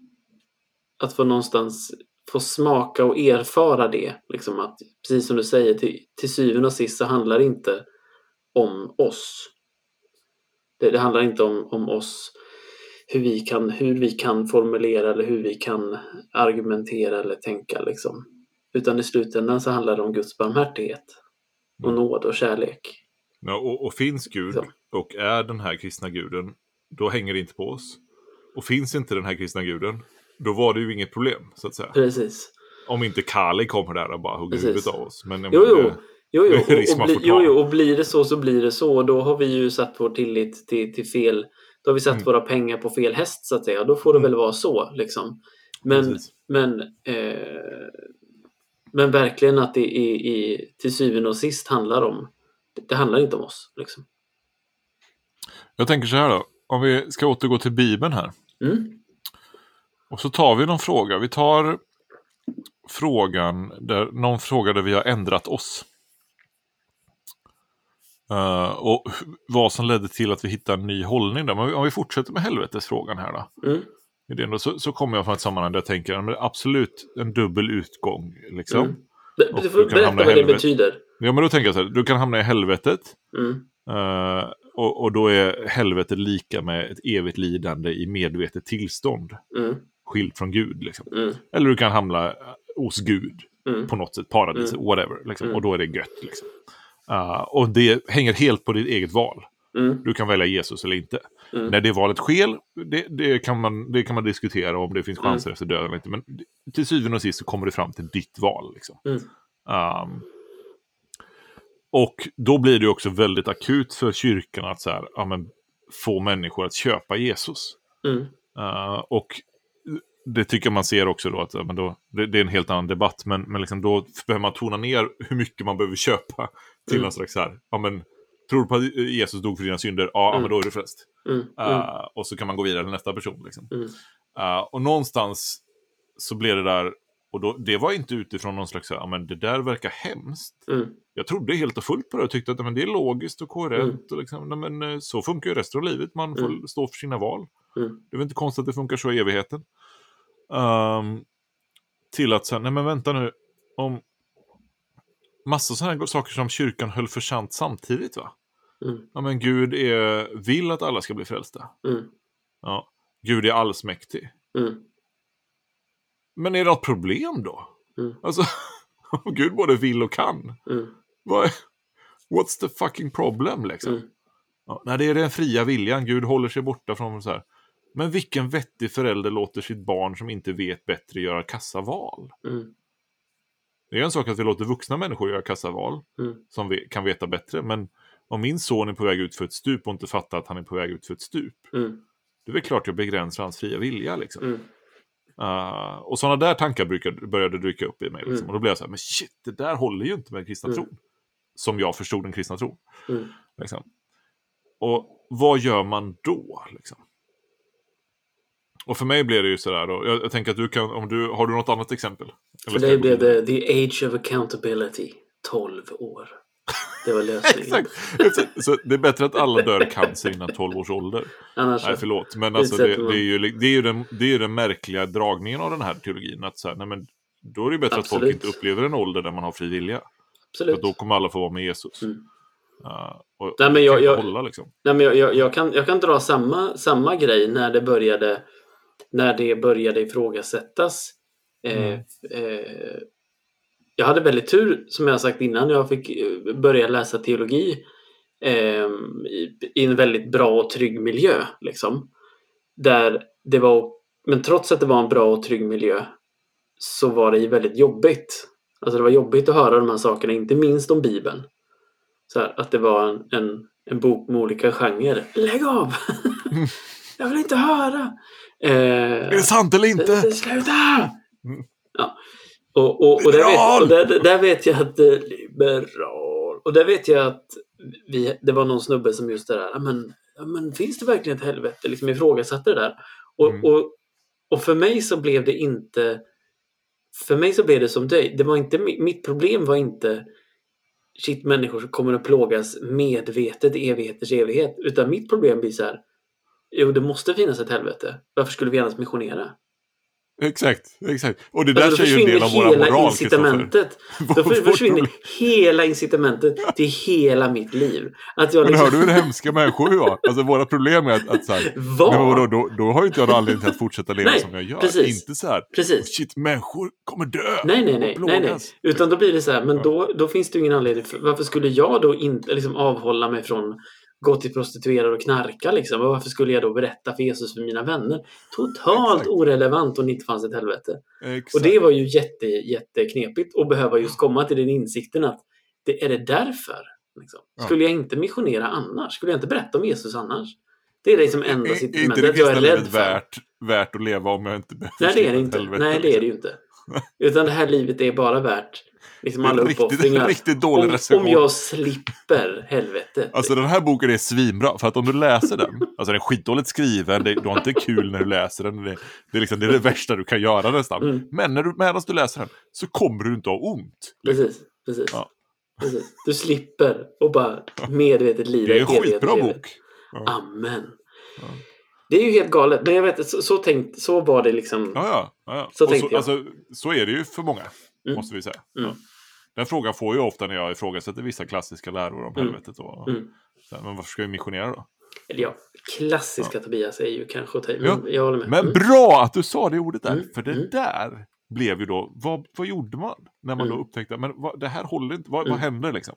Speaker 1: att få någonstans få smaka och erfara det. Liksom att, precis som du säger, till, till syvende och sist så handlar det inte om oss. Det, det handlar inte om, om oss, hur vi, kan, hur vi kan formulera eller hur vi kan argumentera eller tänka. Liksom. Utan i slutändan så handlar det om Guds barmhärtighet och
Speaker 2: Mm.
Speaker 1: nåd och kärlek.
Speaker 2: Ja, och, och finns Gud
Speaker 1: Så.
Speaker 2: och är den här kristna guden, då hänger det inte på oss. Och finns inte den här kristna guden, då var det ju inget problem, så att säga.
Speaker 1: Precis.
Speaker 2: Om inte Kali kommer där och bara hugger
Speaker 1: Precis.
Speaker 2: huvudet av oss. Men,
Speaker 1: Jo,
Speaker 2: menar,
Speaker 1: jo. Jo, jo. Och, och, bli, jo, jo, och blir det så så blir det så. Då har vi ju satt vår tillit till, till fel. Då har vi satt
Speaker 2: Mm.
Speaker 1: våra pengar på fel häst så att säga. Då får det
Speaker 2: Mm.
Speaker 1: väl vara så. Liksom. Men,
Speaker 2: Precis.
Speaker 1: men, eh, men verkligen att det i, i, till syvende och sist handlar om. Det handlar inte om oss. Liksom.
Speaker 2: Jag tänker så här då, om vi ska återgå till Bibeln här.
Speaker 1: Mm.
Speaker 2: Och så tar vi någon fråga. Vi tar frågan där, någon fråga där vi har ändrat oss. Eh, och vad som ledde till att vi hittade en ny hållning där. Men om vi fortsätter med helvetesfrågan här då.
Speaker 1: Mm.
Speaker 2: Då, så, så kommer jag från ett sammanhang där jag tänker men absolut en dubbel utgång. Liksom.
Speaker 1: Mm. Be- Du
Speaker 2: kan
Speaker 1: berätta vad det betyder.
Speaker 2: Ja men då tänker jag så här, du kan hamna i helvetet.
Speaker 1: Mm.
Speaker 2: eh, och, och då är helvetet lika med ett evigt lidande i medvetet tillstånd.
Speaker 1: Mm.
Speaker 2: Skilt från Gud. Liksom.
Speaker 1: Mm.
Speaker 2: Eller du kan hamna hos Gud.
Speaker 1: Mm.
Speaker 2: på något sätt, paradis,
Speaker 1: Mm.
Speaker 2: whatever. Liksom.
Speaker 1: Mm.
Speaker 2: Och då är det gött. Liksom. Uh, och det hänger helt på ditt eget val.
Speaker 1: Mm.
Speaker 2: Du kan välja Jesus eller inte. När det valet sker, det, det, kan man, det kan man diskutera om det finns chanser efter döden eller inte. Men till syvende och sist så kommer det fram till ditt val. Liksom. Um, och då blir det också väldigt akut för kyrkan att så här, ja, men, få människor att köpa Jesus.
Speaker 1: Mm.
Speaker 2: Uh, och det tycker man ser också då att men då, det, det är en helt annan debatt. Men, men liksom då behöver man tona ner hur mycket man behöver köpa till
Speaker 1: Mm.
Speaker 2: någon slags här, ja men tror du på att Jesus dog för dina synder? Ja,
Speaker 1: Mm.
Speaker 2: men då är du frälst.
Speaker 1: Mm.
Speaker 2: Uh, och så kan man gå vidare till nästa person. Liksom. Uh, och någonstans så blev det där, och då, det var inte utifrån någon slags, ja men det där verkar hemskt.
Speaker 1: Mm.
Speaker 2: Jag trodde helt och fullt på det och tyckte att men det är logiskt och koherent. Och liksom, ja, men, eh, så funkar ju resten av livet, man får stå för sina val. Det är väl inte konstigt att det funkar så i evigheten. Ehm, till att säga, nej men vänta nu, om massa sådana här saker som kyrkan höll för sant samtidigt va?
Speaker 1: Mm.
Speaker 2: Ja men Gud är, vill att alla ska bli frälsta.
Speaker 1: Mm.
Speaker 2: Ja. Gud är allsmäktig.
Speaker 1: Mm.
Speaker 2: Men är det något problem då?
Speaker 1: Mm.
Speaker 2: Alltså, om Gud både vill och kan.
Speaker 1: Mm.
Speaker 2: Vad är, what's the fucking problem liksom?
Speaker 1: Mm.
Speaker 2: Ja, nej, det är den fria viljan. Gud håller sig borta från så här. Men vilken vettig förälder låter sitt barn som inte vet bättre göra kassaval?
Speaker 1: Mm.
Speaker 2: Det är en sak att vi låter vuxna människor göra kassaval
Speaker 1: Mm.
Speaker 2: som vi kan veta bättre. Men om min son är på väg ut för ett stup och inte fattar att han är på väg ut för ett stup.
Speaker 1: Mm.
Speaker 2: Det är väl klart jag begränsar hans fria vilja. Liksom.
Speaker 1: Mm.
Speaker 2: Uh, och sådana där tankar brukade, började dyka upp i mig. Liksom.
Speaker 1: Mm.
Speaker 2: Och då blev jag så här, men shit, det där håller ju inte med kristna
Speaker 1: Mm.
Speaker 2: tron. Som jag förstod den kristna tron.
Speaker 1: Mm.
Speaker 2: Liksom. Och vad gör man då? Liksom? Och för mig blev det ju sådär då. Jag, jag tänker att du kan, om du, har du något annat exempel?
Speaker 1: För
Speaker 2: Eller ska
Speaker 1: dig blev det the age of accountability. 12 år. Det var lösningen.
Speaker 2: Exakt! Så, det är bättre att alla dör cancer innan 12 års ålder.
Speaker 1: Annars
Speaker 2: Nej, förlåt. Men alltså, det, det, är ju, det, är ju den, det är ju den märkliga dragningen av den här teologin. Att så här, nej, men, då är det ju bättre att folk
Speaker 1: Absolut.
Speaker 2: inte upplever en ålder där man har fri vilja. För
Speaker 1: Absolut.
Speaker 2: att då kommer alla få vara med Jesus.
Speaker 1: Mm.
Speaker 2: Uh, och,
Speaker 1: Nej, men
Speaker 2: det
Speaker 1: jag-
Speaker 2: kan inte
Speaker 1: jag-
Speaker 2: hålla liksom.
Speaker 1: Nej, men jag, jag, jag, kan, jag kan dra samma, samma grej när det började, när det började ifrågasättas. Eh,
Speaker 2: Mm.
Speaker 1: eh, jag hade väldigt tur, som jag sagt innan, jag fick eh, börja läsa teologi eh, i, i en väldigt bra och trygg miljö. Liksom, där det var men trots att det var en bra och trygg miljö så var det väldigt jobbigt. Alltså det var jobbigt att höra de här sakerna, inte minst om Bibeln. Så här, att det var en, en, en bok med olika genrer. Lägg av! Jag vill inte höra! Eh,
Speaker 2: Är det sant eller inte?
Speaker 1: Sluta!
Speaker 2: Mm.
Speaker 1: Ja. Och, och, och, där vet, och där, där vet jag att... eh, Liberal. Och där vet jag att vi, det var någon snubbe som just det där, "Ja, men, men finns det verkligen ett helvete? Liksom ifrågasatte det där. Och,
Speaker 2: Mm.
Speaker 1: och, och för mig så blev det inte... För mig så blev det som dig. Det var inte, mi- mitt problem var inte shit, människor som kommer att plågas medvetet i evigheters evighet. Utan mitt problem blir så här. Jo, det måste finnas ett helvete. Varför skulle vi annars missionera?
Speaker 2: Exakt, exakt. Och det där
Speaker 1: Alltså, då
Speaker 2: är ju en del av våra moral,
Speaker 1: incitamentet. Då försvinner hela incitamentet till hela mitt liv. Att jag
Speaker 2: Men
Speaker 1: liksom,
Speaker 2: hör du hur hemska människor vi var? Alltså våra problem är att, att så här, men vadå, då, då har ju inte jag någon anledning till att fortsätta leva
Speaker 1: Nej,
Speaker 2: som jag gör.
Speaker 1: precis.
Speaker 2: Inte så här,
Speaker 1: Precis.
Speaker 2: shit, människor kommer dö.
Speaker 1: Nej, nej, nej, nej, nej. Utan då blir det så här, men då, då finns det ju ingen anledning. För, varför skulle jag då inte liksom avhålla mig från gå till prostituerade och knarka liksom? Och varför skulle jag då berätta för Jesus för mina vänner? Totalt
Speaker 2: Exakt.
Speaker 1: orelevant om det inte fanns ett helvete.
Speaker 2: Exakt.
Speaker 1: Och det var ju jätte, jätteknepigt att behöva just komma till den insikten att det är det därför. Liksom. Skulle jag inte missionera annars? Skulle jag inte berätta om Jesus annars? Det är liksom enda
Speaker 2: Är- är inte det kristna livet värt, värt att leva om jag inte behöver
Speaker 1: Nej, det är det inte. Nej, det är det
Speaker 2: liksom?
Speaker 1: ju inte. Utan det här livet är bara värt liksom alla
Speaker 2: riktigt,
Speaker 1: uppoffringar.
Speaker 2: riktigt dålig
Speaker 1: Om,
Speaker 2: recension.
Speaker 1: om jag slipper helvetet.
Speaker 2: Alltså den här boken är svinbra, för att om du läser den, alltså den är skitdåligt skriven, det, du har inte kul när du läser den, det, det, är, liksom, det är det värsta du kan göra nästan.
Speaker 1: Mm.
Speaker 2: Men när du, medan du läser den så kommer du inte ha ont.
Speaker 1: Precis, precis.
Speaker 2: Ja.
Speaker 1: precis. Du slipper och bara medvetet lida
Speaker 2: Det är en skitbra bok. Ja.
Speaker 1: Amen.
Speaker 2: Ja.
Speaker 1: Det är ju helt galet. Men jag vet, så, så, tänkt, så var det liksom.
Speaker 2: Ja, ja. ja, ja.
Speaker 1: Så
Speaker 2: så,
Speaker 1: jag.
Speaker 2: Alltså, så är det ju för många,
Speaker 1: Mm.
Speaker 2: måste vi säga.
Speaker 1: Mm.
Speaker 2: Ja. Den frågan får jag ofta när jag ifrågasätter vissa klassiska läror om
Speaker 1: Mm.
Speaker 2: helvetet. Och,
Speaker 1: Mm.
Speaker 2: så men varför ska vi missionera då?
Speaker 1: Eller ja, klassiska Tobias är ju kanske att
Speaker 2: Ja.
Speaker 1: jag håller med.
Speaker 2: Men
Speaker 1: Mm.
Speaker 2: bra att du sa det ordet där,
Speaker 1: Mm,
Speaker 2: för det där blev ju då, vad, vad gjorde man? När man då upptäckte, men vad, det här håller inte, vad, vad händer liksom?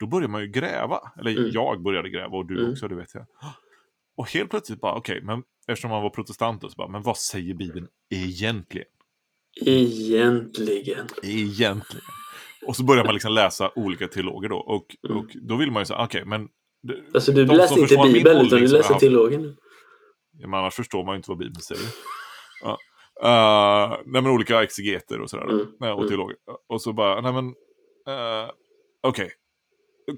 Speaker 2: Då börjar man ju gräva, eller jag började gräva och du också, det vet jag. Och helt plötsligt bara, okej, men eftersom man var protestant då, så bara, men vad säger Bibeln egentligen?
Speaker 1: Egentligen.
Speaker 2: Egentligen. Och så börjar man liksom läsa olika teologer då, och,
Speaker 1: Mm.
Speaker 2: och då vill man ju säga, okej, men det-
Speaker 1: Alltså du läser inte Bibeln utan du
Speaker 2: som jag
Speaker 1: läser teologen.
Speaker 2: Ja, men annars förstår man ju inte vad Bibeln säger. Ja. Uh, nej, men olika exegeter och sådär.
Speaker 1: Mm,
Speaker 2: Nej, och
Speaker 1: mm.
Speaker 2: teologer. Och så bara, nej men... Uh, Okej.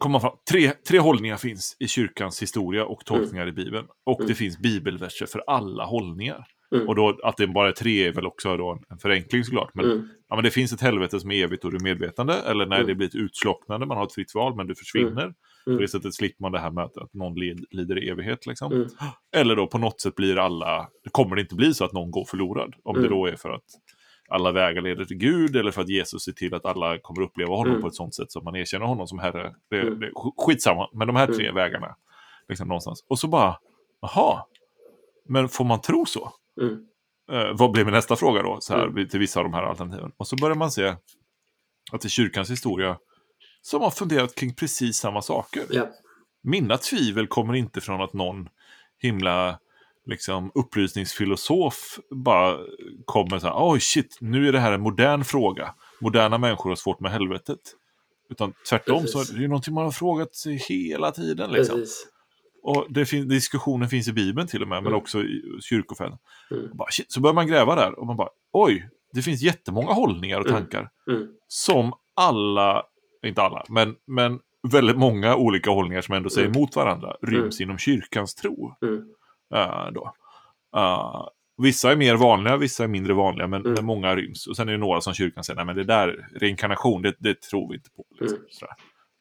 Speaker 2: Fram. Tre, tre hållningar finns i kyrkans historia och tolkningar i Bibeln. Och
Speaker 1: Mm.
Speaker 2: det finns bibelverser för alla hållningar.
Speaker 1: Mm.
Speaker 2: Och då att det bara är tre är väl också då en, en förenkling såklart. Men,
Speaker 1: Mm.
Speaker 2: ja, men det finns ett helvete som är evigt och du är medvetande. Eller när
Speaker 1: Mm.
Speaker 2: det blir ett utslocknande, man har ett fritt val men du försvinner. På
Speaker 1: Mm.
Speaker 2: det sättet slipper man det här med att, att någon lider i evighet. Liksom.
Speaker 1: Mm.
Speaker 2: Eller då på något sätt blir alla, kommer det inte bli så att någon går förlorad. Om det
Speaker 1: Mm.
Speaker 2: då är för att alla vägar leder till Gud eller för att Jesus ser till att alla kommer uppleva honom
Speaker 1: Mm.
Speaker 2: på ett sånt sätt som man erkänner honom som Herre. Det,
Speaker 1: Mm.
Speaker 2: det skitsamma, men de här tre
Speaker 1: Mm.
Speaker 2: vägarna. Liksom någonstans. Och så bara, jaha, men får man tro så?
Speaker 1: Mm.
Speaker 2: Eh, vad blir min nästa fråga då, så här,
Speaker 1: Mm.
Speaker 2: till vissa av de här alternativen? Och så börjar man se att i kyrkans historia så har funderat kring precis samma saker
Speaker 1: Ja.
Speaker 2: mina tvivel kommer inte från att någon himla liksom, upplysningsfilosof bara kommer så här, oj shit, nu är det här en modern fråga. Moderna människor har svårt med helvetet. Utan tvärtom så är det ju någonting man har frågat sig hela tiden. Liksom.
Speaker 1: Precis.
Speaker 2: Och det fin- diskussionen finns i Bibeln till och med, men
Speaker 1: Mm.
Speaker 2: också i kyrkofäden.
Speaker 1: Mm.
Speaker 2: Bara, shit, så börjar man gräva där och man bara, oj, det finns jättemånga hållningar och
Speaker 1: Mm.
Speaker 2: tankar som alla, inte alla, men, men väldigt många olika hållningar som ändå säger
Speaker 1: Mm.
Speaker 2: emot varandra ryms inom kyrkans tro. Eh, då. Eh, vissa är mer vanliga, vissa är mindre vanliga, men,
Speaker 1: Mm.
Speaker 2: många ryms. Och sen är det några som kyrkan säger, nej men det där, reinkarnation, det, det tror vi inte på. Liksom,
Speaker 1: Mm.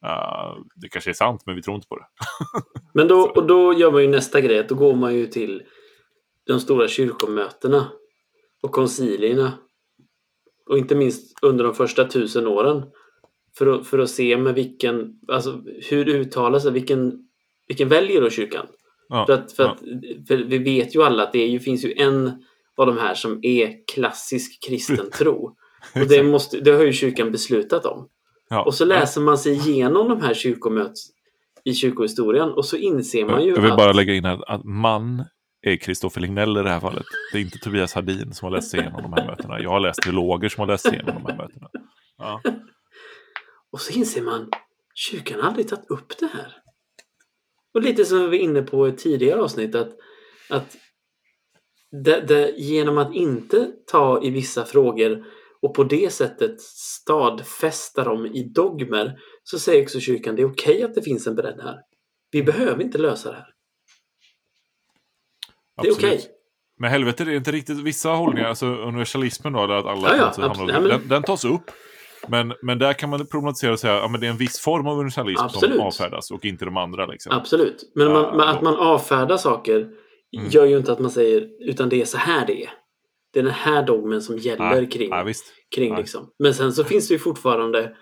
Speaker 2: Eh, det kanske är sant, men vi tror inte på det.
Speaker 1: Men då, och då gör man ju nästa grej, då går man ju till de stora kyrkomötena och koncilierna. Och inte minst under de första tusen åren. För att, för att se med vilken, alltså hur uttalar sig, vilken, vilken väljer då kyrkan?
Speaker 2: Ja,
Speaker 1: För, att, för,
Speaker 2: ja.
Speaker 1: att, för vi vet ju alla att det ju, finns ju en av de här som är klassisk kristen tro. Och det, måste, det har ju kyrkan beslutat om.
Speaker 2: Ja.
Speaker 1: Och så läser man sig igenom de här kyrkomöts i kyrkohistorien och så inser man ju
Speaker 2: Jag vill
Speaker 1: att...
Speaker 2: bara lägga in här att man är Kristoffer Lignell i det här fallet. Det är inte Tobias Hadin som har läst igenom de här mötena. Jag har läst teologer som har läst igenom de här mötena. Ja.
Speaker 1: Och så inser man, kyrkan har aldrig tagit upp det här. Och lite som vi var inne på i tidigare avsnitt att, att det, det, genom att inte ta i vissa frågor och på det sättet stadfästa dem i dogmer så säger också kyrkan det är okej okay att det finns en bredd här. Vi behöver inte lösa det här. Det är okej. Okay.
Speaker 2: Men helvete, det är inte riktigt vissa hållningar, alltså universalismen då, att alla
Speaker 1: Ja, ja,
Speaker 2: hamnar-
Speaker 1: absolut. Ja, men-
Speaker 2: den, den tas upp. Men, men där kan man problematisera och säga att ja, men det är en viss form av universalism
Speaker 1: Absolut.
Speaker 2: som avfärdas och inte de andra. Liksom.
Speaker 1: Absolut. Men man, men att man avfärdar saker
Speaker 2: Mm.
Speaker 1: gör ju inte att man säger utan det är så här det är. Det är den här dogmen som gäller
Speaker 2: Nej,
Speaker 1: kring,
Speaker 2: visst.
Speaker 1: kring
Speaker 2: nej.
Speaker 1: liksom. Men sen så finns det ju fortfarande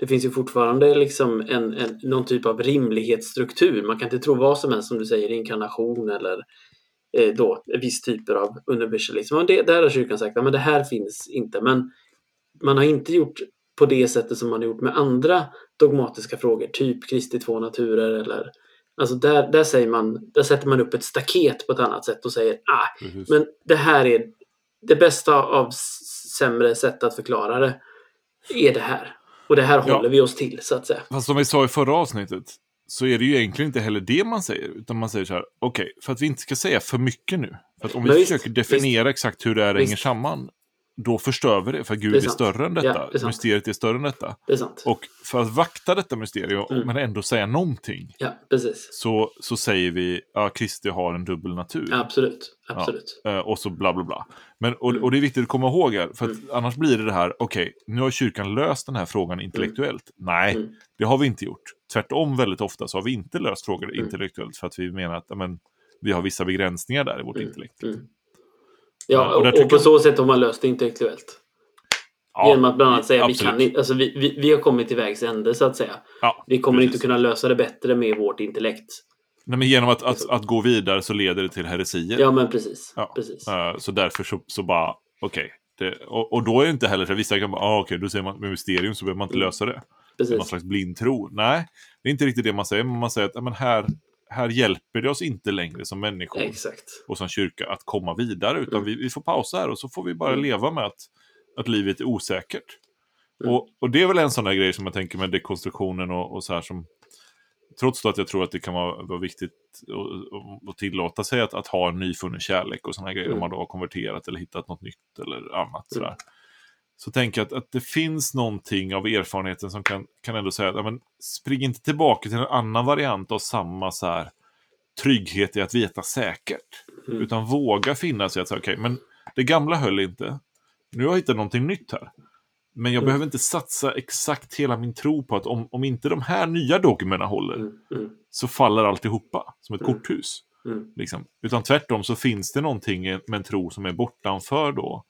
Speaker 1: det finns ju fortfarande liksom en, en, någon typ av rimlighetsstruktur. Man kan inte tro vad som helst som du säger, inkarnation eller eh, då viss typer av universalism. Och det, där har kyrkan sagt att det här finns inte. Men man har inte gjort på det sättet som man har gjort med andra dogmatiska frågor, typ Kristi två naturer eller Alltså där, där, säger man, där sätter man upp ett staket på ett annat sätt och säger ah,
Speaker 2: Precis.
Speaker 1: men det här är det bästa av sämre sätt att förklara det är det här. Och det här
Speaker 2: Ja.
Speaker 1: håller vi oss till så att säga.
Speaker 2: Fast som vi sa i förra avsnittet så är det ju egentligen inte heller det man säger. Utan man säger så här, okej, för att vi inte ska säga för mycket nu. För att om vi
Speaker 1: Men visst,
Speaker 2: försöker definiera exakt hur det här
Speaker 1: Visst.
Speaker 2: hänger samman, då förstör vi det. För Gud
Speaker 1: Det är
Speaker 2: är, större än
Speaker 1: Ja,
Speaker 2: detta.
Speaker 1: det är sant.
Speaker 2: Mysteriet är större än detta.
Speaker 1: Det.
Speaker 2: Och för att vakta detta mysterium,
Speaker 1: Mm.
Speaker 2: men ändå säga någonting,
Speaker 1: Ja,
Speaker 2: så, så säger vi att Kristi har en dubbel natur.
Speaker 1: Absolut. Absolut.
Speaker 2: Eh, och så bla bla bla. Men, och,
Speaker 1: Mm.
Speaker 2: och det är viktigt att komma ihåg här, för att
Speaker 1: Mm.
Speaker 2: annars blir det det här, okej, nu har kyrkan löst den här frågan intellektuellt. Nej,
Speaker 1: Mm.
Speaker 2: det har vi inte gjort. Tvärtom väldigt ofta så har vi inte löst frågor
Speaker 1: Mm.
Speaker 2: intellektuellt för att vi menar att ja, men, vi har vissa begränsningar där i vårt
Speaker 1: Mm.
Speaker 2: intellekt. Ja, och
Speaker 1: och, på så sätt har man löst det intellektuellt.
Speaker 2: Ja,
Speaker 1: Genom att bland annat säga vi
Speaker 2: absolut.
Speaker 1: kan inte, alltså vi, vi, vi har kommit till vägs ände så att säga.
Speaker 2: Ja,
Speaker 1: Vi kommer
Speaker 2: precis.
Speaker 1: inte kunna lösa det bättre med vårt intellekt.
Speaker 2: Nej, men genom att, att, att gå vidare så leder det till heresier.
Speaker 1: Ja, men precis.
Speaker 2: Ja.
Speaker 1: precis.
Speaker 2: Eh, så därför så, så bara, okej. det- Och, och då är det inte heller så, vissa kan bara, ah, okej, då säger man med mysterium så behöver man inte
Speaker 1: Mm.
Speaker 2: lösa det. Är någon
Speaker 1: precis.
Speaker 2: slags blind tro. Nej, det är inte riktigt det man säger. Men man säger att men här, här hjälper det oss inte längre som människor
Speaker 1: Exakt.
Speaker 2: och som kyrka att komma vidare. Utan
Speaker 1: Mm.
Speaker 2: vi, vi får pausa här och så får vi bara
Speaker 1: Mm.
Speaker 2: leva med att, att livet är osäkert.
Speaker 1: Mm.
Speaker 2: Och, och det är väl en sån där grej som jag tänker med dekonstruktionen och, och så här som... Trots då att jag tror att det kan vara, vara viktigt att- tillåta sig att, att ha en nyfunnen kärlek och såna grejer
Speaker 1: Mm.
Speaker 2: om man då har konverterat eller hittat något nytt eller annat.
Speaker 1: Mm.
Speaker 2: Så tänker jag att, att det finns någonting av erfarenheten som kan, kan ändå säga att ja, men, spring inte tillbaka till en annan variant av samma så här, trygghet i att veta säkert.
Speaker 1: Mm.
Speaker 2: Utan våga finnas i att säga, okej, men det gamla höll inte. Nu har jag hittat någonting nytt här. Men jag
Speaker 1: Mm.
Speaker 2: behöver inte satsa exakt hela min tro på att om, om inte de här nya dogmerna håller
Speaker 1: Mm. Mm.
Speaker 2: så faller alltihopa som ett
Speaker 1: Mm.
Speaker 2: korthus.
Speaker 1: Mm.
Speaker 2: Liksom. Utan tvärtom så finns det någonting med en tro som är bortanför då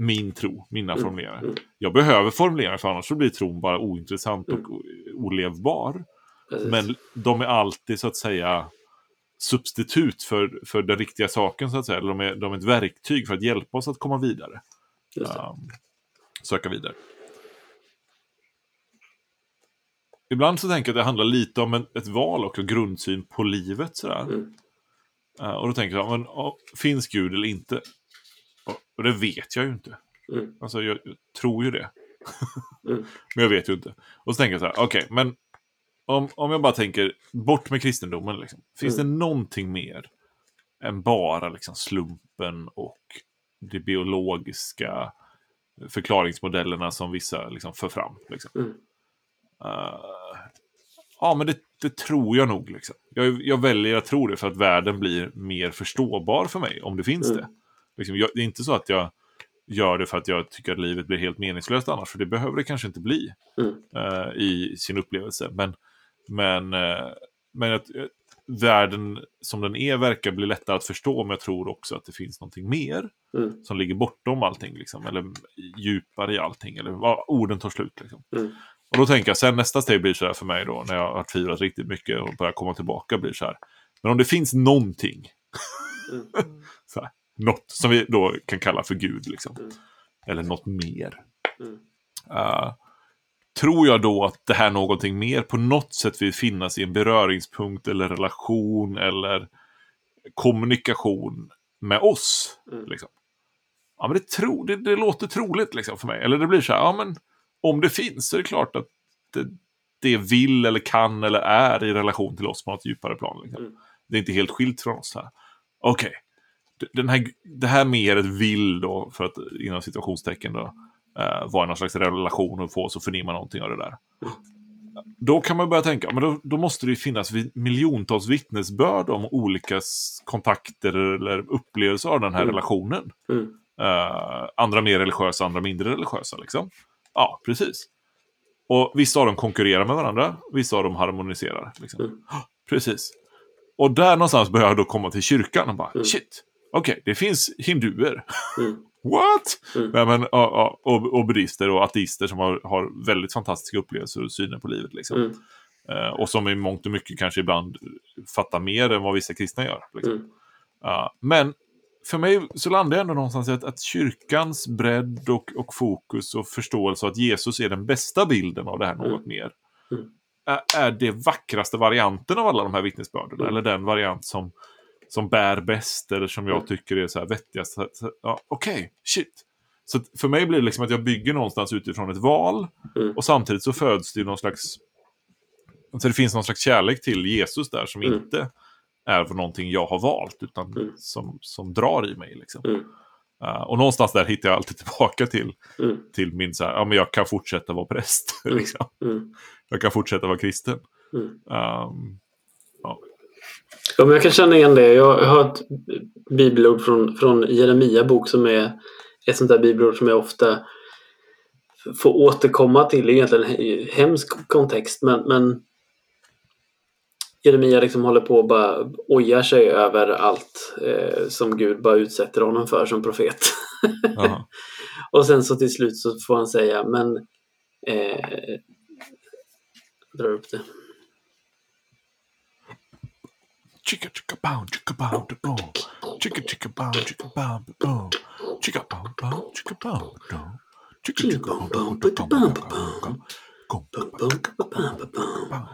Speaker 2: min tro, mina
Speaker 1: Mm.
Speaker 2: formuleringar.
Speaker 1: Mm.
Speaker 2: Jag behöver formuleringar för annars så blir tron bara ointressant
Speaker 1: Mm.
Speaker 2: och o- olevbar.
Speaker 1: Precis.
Speaker 2: Men de är alltid så att säga substitut för, för den riktiga saken så att säga. Eller de är, de är ett verktyg för att hjälpa oss att komma vidare. Um, söka vidare. Ibland så tänker jag att det handlar lite om en, ett val och en grundsyn på livet. Sådär.
Speaker 1: Mm.
Speaker 2: Uh, och då tänker jag, men, oh, finns Gud eller inte? Och, det vet jag ju inte.
Speaker 1: Mm.
Speaker 2: Alltså jag, jag tror ju det.
Speaker 1: Mm.
Speaker 2: Men jag vet ju inte. Och så tänker jag så här, okej, men om, om jag bara tänker bort med kristendomen, liksom, finns
Speaker 1: Mm.
Speaker 2: det någonting mer än bara liksom, slumpen och de biologiska förklaringsmodellerna som vissa liksom, för fram? Liksom?
Speaker 1: Mm.
Speaker 2: Uh, ja, men det, det tror jag nog. Liksom. Jag, jag väljer att tro det för att världen blir mer förståbar för mig, om det finns
Speaker 1: Mm.
Speaker 2: det. Liksom, jag, det är inte så att jag gör det för att jag tycker att livet blir helt meningslöst annars, för det behöver det kanske inte bli
Speaker 1: Mm.
Speaker 2: eh, i sin upplevelse. Men, men, eh, men att, eh, världen som den är verkar bli lättare att förstå, men jag tror också att det finns någonting mer
Speaker 1: Mm.
Speaker 2: som ligger bortom allting, liksom, eller djupare i allting, eller ja, orden tar slut. Liksom.
Speaker 1: Mm.
Speaker 2: Och då tänker jag, sen nästa steg blir så här för mig då, när jag har tvivlat riktigt mycket och börjar komma tillbaka, blir så här. Men om det finns någonting,
Speaker 1: Mm.
Speaker 2: något som vi då kan kalla för Gud, liksom.
Speaker 1: Mm.
Speaker 2: eller något mer.
Speaker 1: Mm.
Speaker 2: Uh, tror jag då att det här någonting mer på något sätt vill finnas i en beröringspunkt eller relation eller kommunikation med oss.
Speaker 1: Mm.
Speaker 2: Liksom. Ja, men det, tro, det, det låter troligt liksom, för mig. Eller det blir så här, ja men om det finns så är det klart att det, det vill eller kan eller är i relation till oss på något djupare plan. Liksom.
Speaker 1: Mm.
Speaker 2: Det är inte helt skilt från oss här. Okej, D- den här, det här med ett vill då, för att inom situationstecken då, eh, vara i någon slags relation och få oss att förnimma någonting av det där. Då kan man börja tänka, men då, då måste det ju finnas miljontals vittnesbörd om olika kontakter eller upplevelser av den här
Speaker 1: Mm.
Speaker 2: relationen.
Speaker 1: Mm.
Speaker 2: Eh, andra mer religiösa, andra mindre religiösa. Liksom. Ja, precis. Och vissa av dem konkurrerar med varandra, vissa av dem harmoniserar. Liksom.
Speaker 1: Mm.
Speaker 2: Precis. Och där någonstans börjar jag då komma till kyrkan och bara,
Speaker 1: Mm.
Speaker 2: shit, okej, det finns hinduer.
Speaker 1: Mm.
Speaker 2: What?
Speaker 1: Mm.
Speaker 2: Nej, men, ja, och, och buddister och ateister som har, har väldigt fantastiska upplevelser och syner på livet. Liksom.
Speaker 1: Mm.
Speaker 2: Eh, och som i mångt och mycket kanske ibland fattar mer än vad vissa kristna gör. Liksom. Ja, men för mig så landar jag ändå någonstans i att, att kyrkans bredd och, och fokus och förståelse att Jesus är den bästa bilden av det här något
Speaker 1: Mm.
Speaker 2: mer.
Speaker 1: Mm.
Speaker 2: Är, är det vackraste varianten av alla de här vittnesbörden. Eller den variant som, som bär bäst eller som jag
Speaker 1: Mm.
Speaker 2: tycker är så här vettigast. Ja, Okej, shit. Så för mig blir det liksom att jag bygger någonstans utifrån ett val.
Speaker 1: Mm.
Speaker 2: Och samtidigt så föds det någon slags... Så det finns någon slags kärlek till Jesus där som
Speaker 1: Mm.
Speaker 2: inte är för någonting jag har valt, utan
Speaker 1: Mm.
Speaker 2: som, som drar i mig. Liksom. Uh, och någonstans där hittar jag alltid tillbaka till,
Speaker 1: Mm.
Speaker 2: till min så här, ja men jag kan fortsätta vara präst. Liksom. Jag kan fortsätta vara kristen. Um,
Speaker 1: Ja, men jag kan känna igen det. Jag, har ett bibelord från, från Jeremia bok som är ett sånt där bibelord som jag ofta får återkomma till. Är egentligen en he- hemsk kontext men, men Jeremia liksom håller på och bara ojar sig över allt eh, som Gud bara utsätter honom för som profet. Och sen så till slut så får han säga men eh, drar upp det.
Speaker 2: Chicka chicka bow, chicka bow, da boom. Chicka chicka bow, chicka bow, da boom. Chicka bow, bow, chicka bow, da boom. Chicka chicka da boom, da boom.
Speaker 1: Bum, bum, bum, bum, bum.
Speaker 2: bow.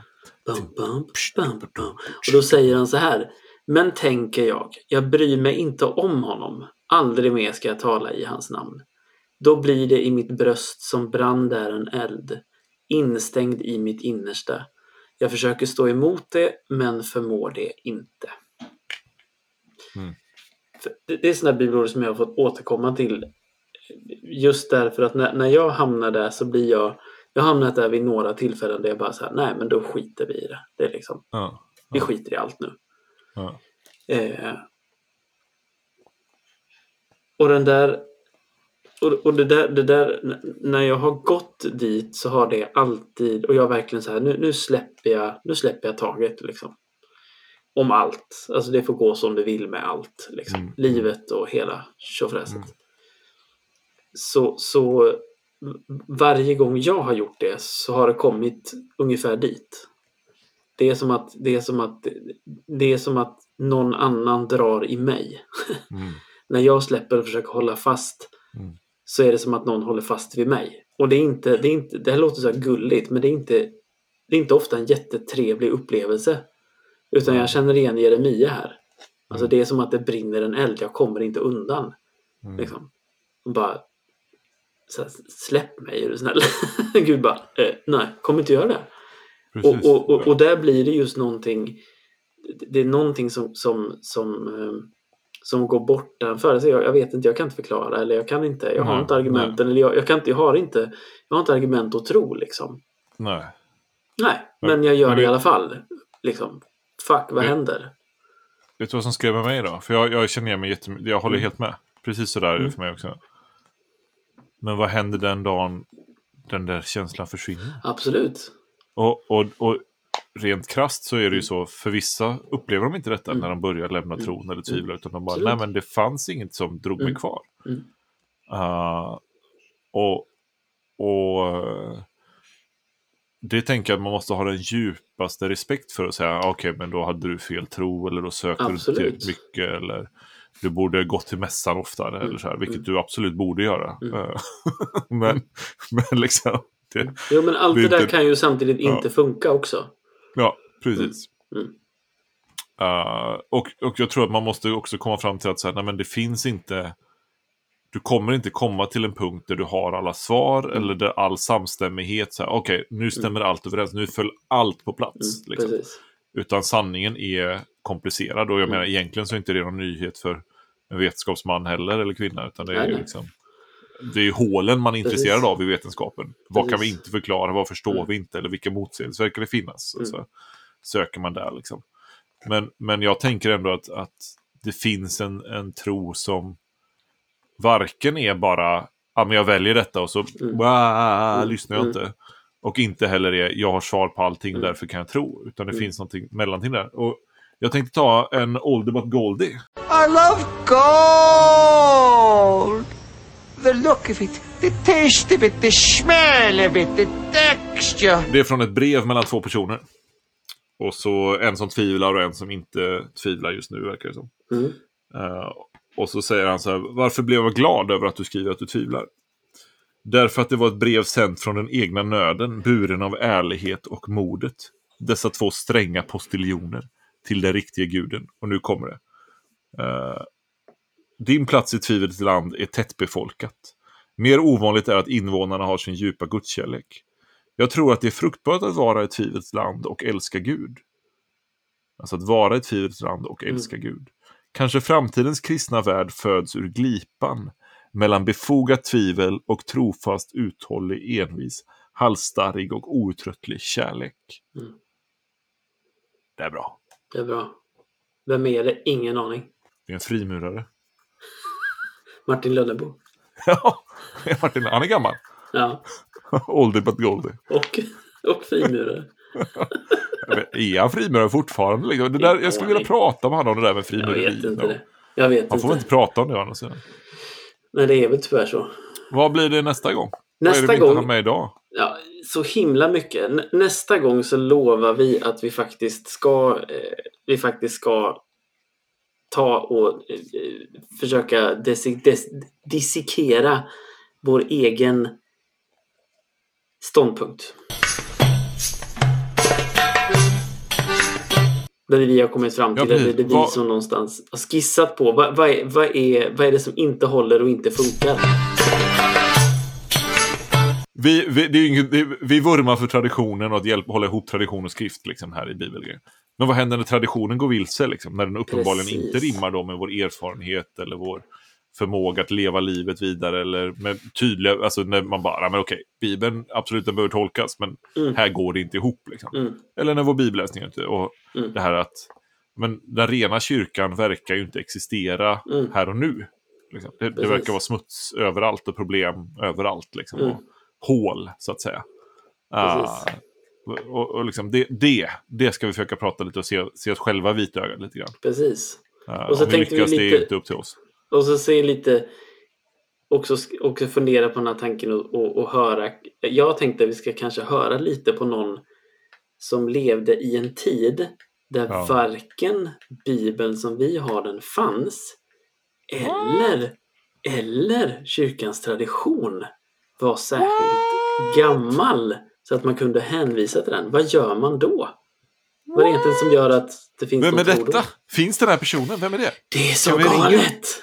Speaker 1: Bum, bum, bum, bum. Och då säger han så här. Men tänker jag, jag bryr mig inte om honom. Aldrig mer ska jag tala i hans namn. Då blir det i mitt bröst som brann där en eld. Instängd i mitt innersta. Jag försöker stå emot det, men förmår det inte.
Speaker 2: Mm.
Speaker 1: För Det är sådana bibelord som jag har fått återkomma till. Just därför att när, när jag hamnar där så blir jag jag har hamnat där vid några tillfällen där jag bara så här, nej men då skiter vi i det. Det är liksom,
Speaker 2: Ja,
Speaker 1: vi
Speaker 2: Ja.
Speaker 1: skiter i allt nu.
Speaker 2: ja.
Speaker 1: Eh, och den där och, och det där, det där, när jag har gått dit så har det alltid, och jag verkligen så här, nu, nu släpper jag, nu släpper jag taget liksom. Om allt. Alltså det får gå som det vill med allt. Liksom.
Speaker 2: Mm.
Speaker 1: Livet och hela tjofräset.
Speaker 2: Mm.
Speaker 1: Så, så varje gång jag har gjort det så har det kommit ungefär dit. Det är som att, det är som att, det är som att någon annan drar i mig.
Speaker 2: Mm.
Speaker 1: När jag släpper och försöker hålla fast
Speaker 2: Mm.
Speaker 1: Så är det som att någon håller fast vid mig. Och det är inte, det är inte, det här låter så här gulligt men det är inte, det är inte ofta en jättetrevlig upplevelse. Utan jag känner igen Jeremia här. Alltså det är som att det brinner en eld, jag kommer inte undan.
Speaker 2: Mm.
Speaker 1: Liksom. Och bara så här, släpp mig är du snäll. Gud bara, eh, nej, kommer inte göra det. Och, och, och, och där blir det just någonting, det är någonting som, som, som, eh, som går bortanför. Alltså jag, jag vet inte, jag kan inte förklara eller jag kan inte, jag har
Speaker 2: Nej,
Speaker 1: inte argumenten eller jag, jag kan inte, jag har inte, jag har inte argument att tro liksom.
Speaker 2: Nej.
Speaker 1: Nej,
Speaker 2: Men-
Speaker 1: men jag gör
Speaker 2: men
Speaker 1: det i
Speaker 2: det-
Speaker 1: alla fall. Liksom. Fuck, vad
Speaker 2: Men-
Speaker 1: händer?
Speaker 2: Vet du vad som skrev med mig då? För jag, jag känner igen mig jättemycket. Jag håller
Speaker 1: Mm.
Speaker 2: helt med. Precis så där är det
Speaker 1: Mm.
Speaker 2: för mig också. Men vad händer den dagen den där känslan försvinner?
Speaker 1: Absolut.
Speaker 2: Och, och, och rent krasst så är det ju så, för vissa upplever de inte detta
Speaker 1: Mm.
Speaker 2: när de börjar lämna
Speaker 1: Mm.
Speaker 2: tron eller tvivla, utan de bara, nej men det fanns inget som drog mig
Speaker 1: Mm.
Speaker 2: kvar.
Speaker 1: Mm.
Speaker 2: Uh, och och det tänker jag att man måste ha den djupaste respekt för att säga, okej men då hade du fel tro eller då sökte du inte mycket eller du borde gå till mässan oftare
Speaker 1: Mm.
Speaker 2: eller så här, vilket
Speaker 1: Mm.
Speaker 2: du absolut borde göra.
Speaker 1: Mm.
Speaker 2: Eh, men, men liksom, det,
Speaker 1: Jo, men allt
Speaker 2: Det
Speaker 1: det,
Speaker 2: är
Speaker 1: där
Speaker 2: inte-
Speaker 1: kan ju samtidigt
Speaker 2: Ja.
Speaker 1: inte funka också.
Speaker 2: Ja precis.
Speaker 1: Mm.
Speaker 2: Uh, och, och jag tror att man måste också komma fram till att så här, nej, men det finns inte... Du kommer inte komma till en punkt där du har alla svar
Speaker 1: Mm.
Speaker 2: eller där all samstämmighet. så här, Okej, nu stämmer allt överens. Nu föll allt på plats.
Speaker 1: Mm,
Speaker 2: liksom. Utan sanningen är komplicerad. Och jag
Speaker 1: Mm.
Speaker 2: menar, egentligen så är inte det någon nyhet för en vetenskapsman heller, eller kvinna. Utan det är
Speaker 1: Nej,
Speaker 2: ju
Speaker 1: nej.
Speaker 2: Det är ju hålen man är intresserad av i vetenskapen. Vad kan vi inte förklara? Vad förstår
Speaker 1: Mm.
Speaker 2: vi inte? Eller vilka motsägelser verkar det finnas?
Speaker 1: Mm.
Speaker 2: så söker man där liksom. Men, men jag tänker ändå att, att det finns en, en tro som varken är bara, ja men jag väljer detta och så
Speaker 1: Mm.
Speaker 2: "Wah",
Speaker 1: Mm.
Speaker 2: lyssnar jag
Speaker 1: Mm.
Speaker 2: inte. Och inte heller är, jag har svar på allting och
Speaker 1: Mm.
Speaker 2: därför kan jag tro. Utan det
Speaker 1: Mm.
Speaker 2: finns någonting mellanting där. Och jag tänkte ta en Oldie But Goldie.
Speaker 4: I love gold. The look of it, the taste of it, the smell of it, the texture.
Speaker 2: Det är från ett brev mellan två personer. Och så en som tvivlar och en som inte tvivlar just nu verkar det som.
Speaker 1: Mm.
Speaker 2: Eh, och så säger han så här, varför blev jag glad över att du skriver att du tvivlar? Därför att det var ett brev sänt från den egna nöden, buren av ärlighet och modet. Dessa två stränga postiljoner till den riktiga guden. Och nu kommer det. Eh, din plats i tvivlets land är tättbefolkat. Mer ovanligt är att invånarna har sin djupa gudskärlek. Jag tror att det är fruktbart att vara i tvivlets land och älska Gud. Alltså att vara i tvivlets land och älska Gud. Kanske framtidens kristna värld föds ur glipan mellan befogat tvivel och trofast, uthållig, envis, halsstarrig och outtröttlig kärlek.
Speaker 1: Mm.
Speaker 2: Det är bra.
Speaker 1: Det är bra. Vem är det? Ingen aning.
Speaker 2: Det är en frimurare.
Speaker 1: Martin Lönnebo.
Speaker 2: Ja, Martin, han är gammal.
Speaker 1: Ja.
Speaker 2: Oldie but goldie.
Speaker 1: Och, och frimurare.
Speaker 2: Jag Är han frimurare fortfarande? liksom? Det där, jag skulle vilja prata med honom om det där med
Speaker 1: Jag
Speaker 2: frimureri.
Speaker 1: vet inte det. Jag vet
Speaker 2: Han får väl
Speaker 1: inte.
Speaker 2: inte prata om det å andra sidan.
Speaker 1: Nej, det är väl tyvärr så.
Speaker 2: Vad blir det nästa gång? Vad är det
Speaker 1: Nästa
Speaker 2: vi inte
Speaker 1: gång-
Speaker 2: har med idag?
Speaker 1: Ja, så himla mycket. Nä- Nästa gång så lovar vi att vi faktiskt ska, eh, vi faktiskt ska ta och eh, försöka desi- des- dissekera vår egen ståndpunkt. Där vi har kommit fram till,
Speaker 2: Ja,
Speaker 1: eller det vi
Speaker 2: Vad-
Speaker 1: som någonstans har skissat på vad, vad, är, vad, är, vad är det som inte håller och inte funkar.
Speaker 2: Vi, vi, det är det, vi vurmar för traditionen och att hjälpa hålla ihop tradition och skrift liksom, här i bibelgrejen. Men vad händer när traditionen går vilse? Liksom, när den uppenbarligen
Speaker 1: Precis.
Speaker 2: inte rimmar då med vår erfarenhet eller vår förmåga att leva livet vidare. Eller med tydliga, alltså när man bara, "Ja, men okej, Bibeln absolut den behöver tolkas, men
Speaker 1: Mm.
Speaker 2: här går det inte ihop. Liksom.
Speaker 1: Mm.
Speaker 2: Eller när vår bibelläsning inte. Och
Speaker 1: Mm.
Speaker 2: det här att men den rena kyrkan verkar ju inte existera
Speaker 1: Mm.
Speaker 2: här och nu. Liksom. Det, det verkar vara smuts överallt och problem överallt. Liksom.
Speaker 1: Mm.
Speaker 2: Och hål, så att säga. Ah, och, och liksom det, det, det ska vi försöka prata lite och se, se oss själva vitögat lite grann.
Speaker 1: Precis.
Speaker 2: Ah,
Speaker 1: Och så
Speaker 2: om vi
Speaker 1: tänkte vi
Speaker 2: lyckas, det är
Speaker 1: lite-
Speaker 2: inte upp till oss.
Speaker 1: Och så se lite också, också fundera på den här tanken och, och, och höra. Jag tänkte att vi ska kanske höra lite på någon som levde i en tid där
Speaker 2: Ja.
Speaker 1: varken Bibeln som vi har den fanns eller, eller kyrkans tradition var särskilt gammal så att man kunde hänvisa till den. Vad gör man då? Vad är det egentligen som gör att det finns
Speaker 2: Vem är detta? Finns den här personen? Vem är det?
Speaker 1: Det är så
Speaker 2: vi ringa?
Speaker 1: galet!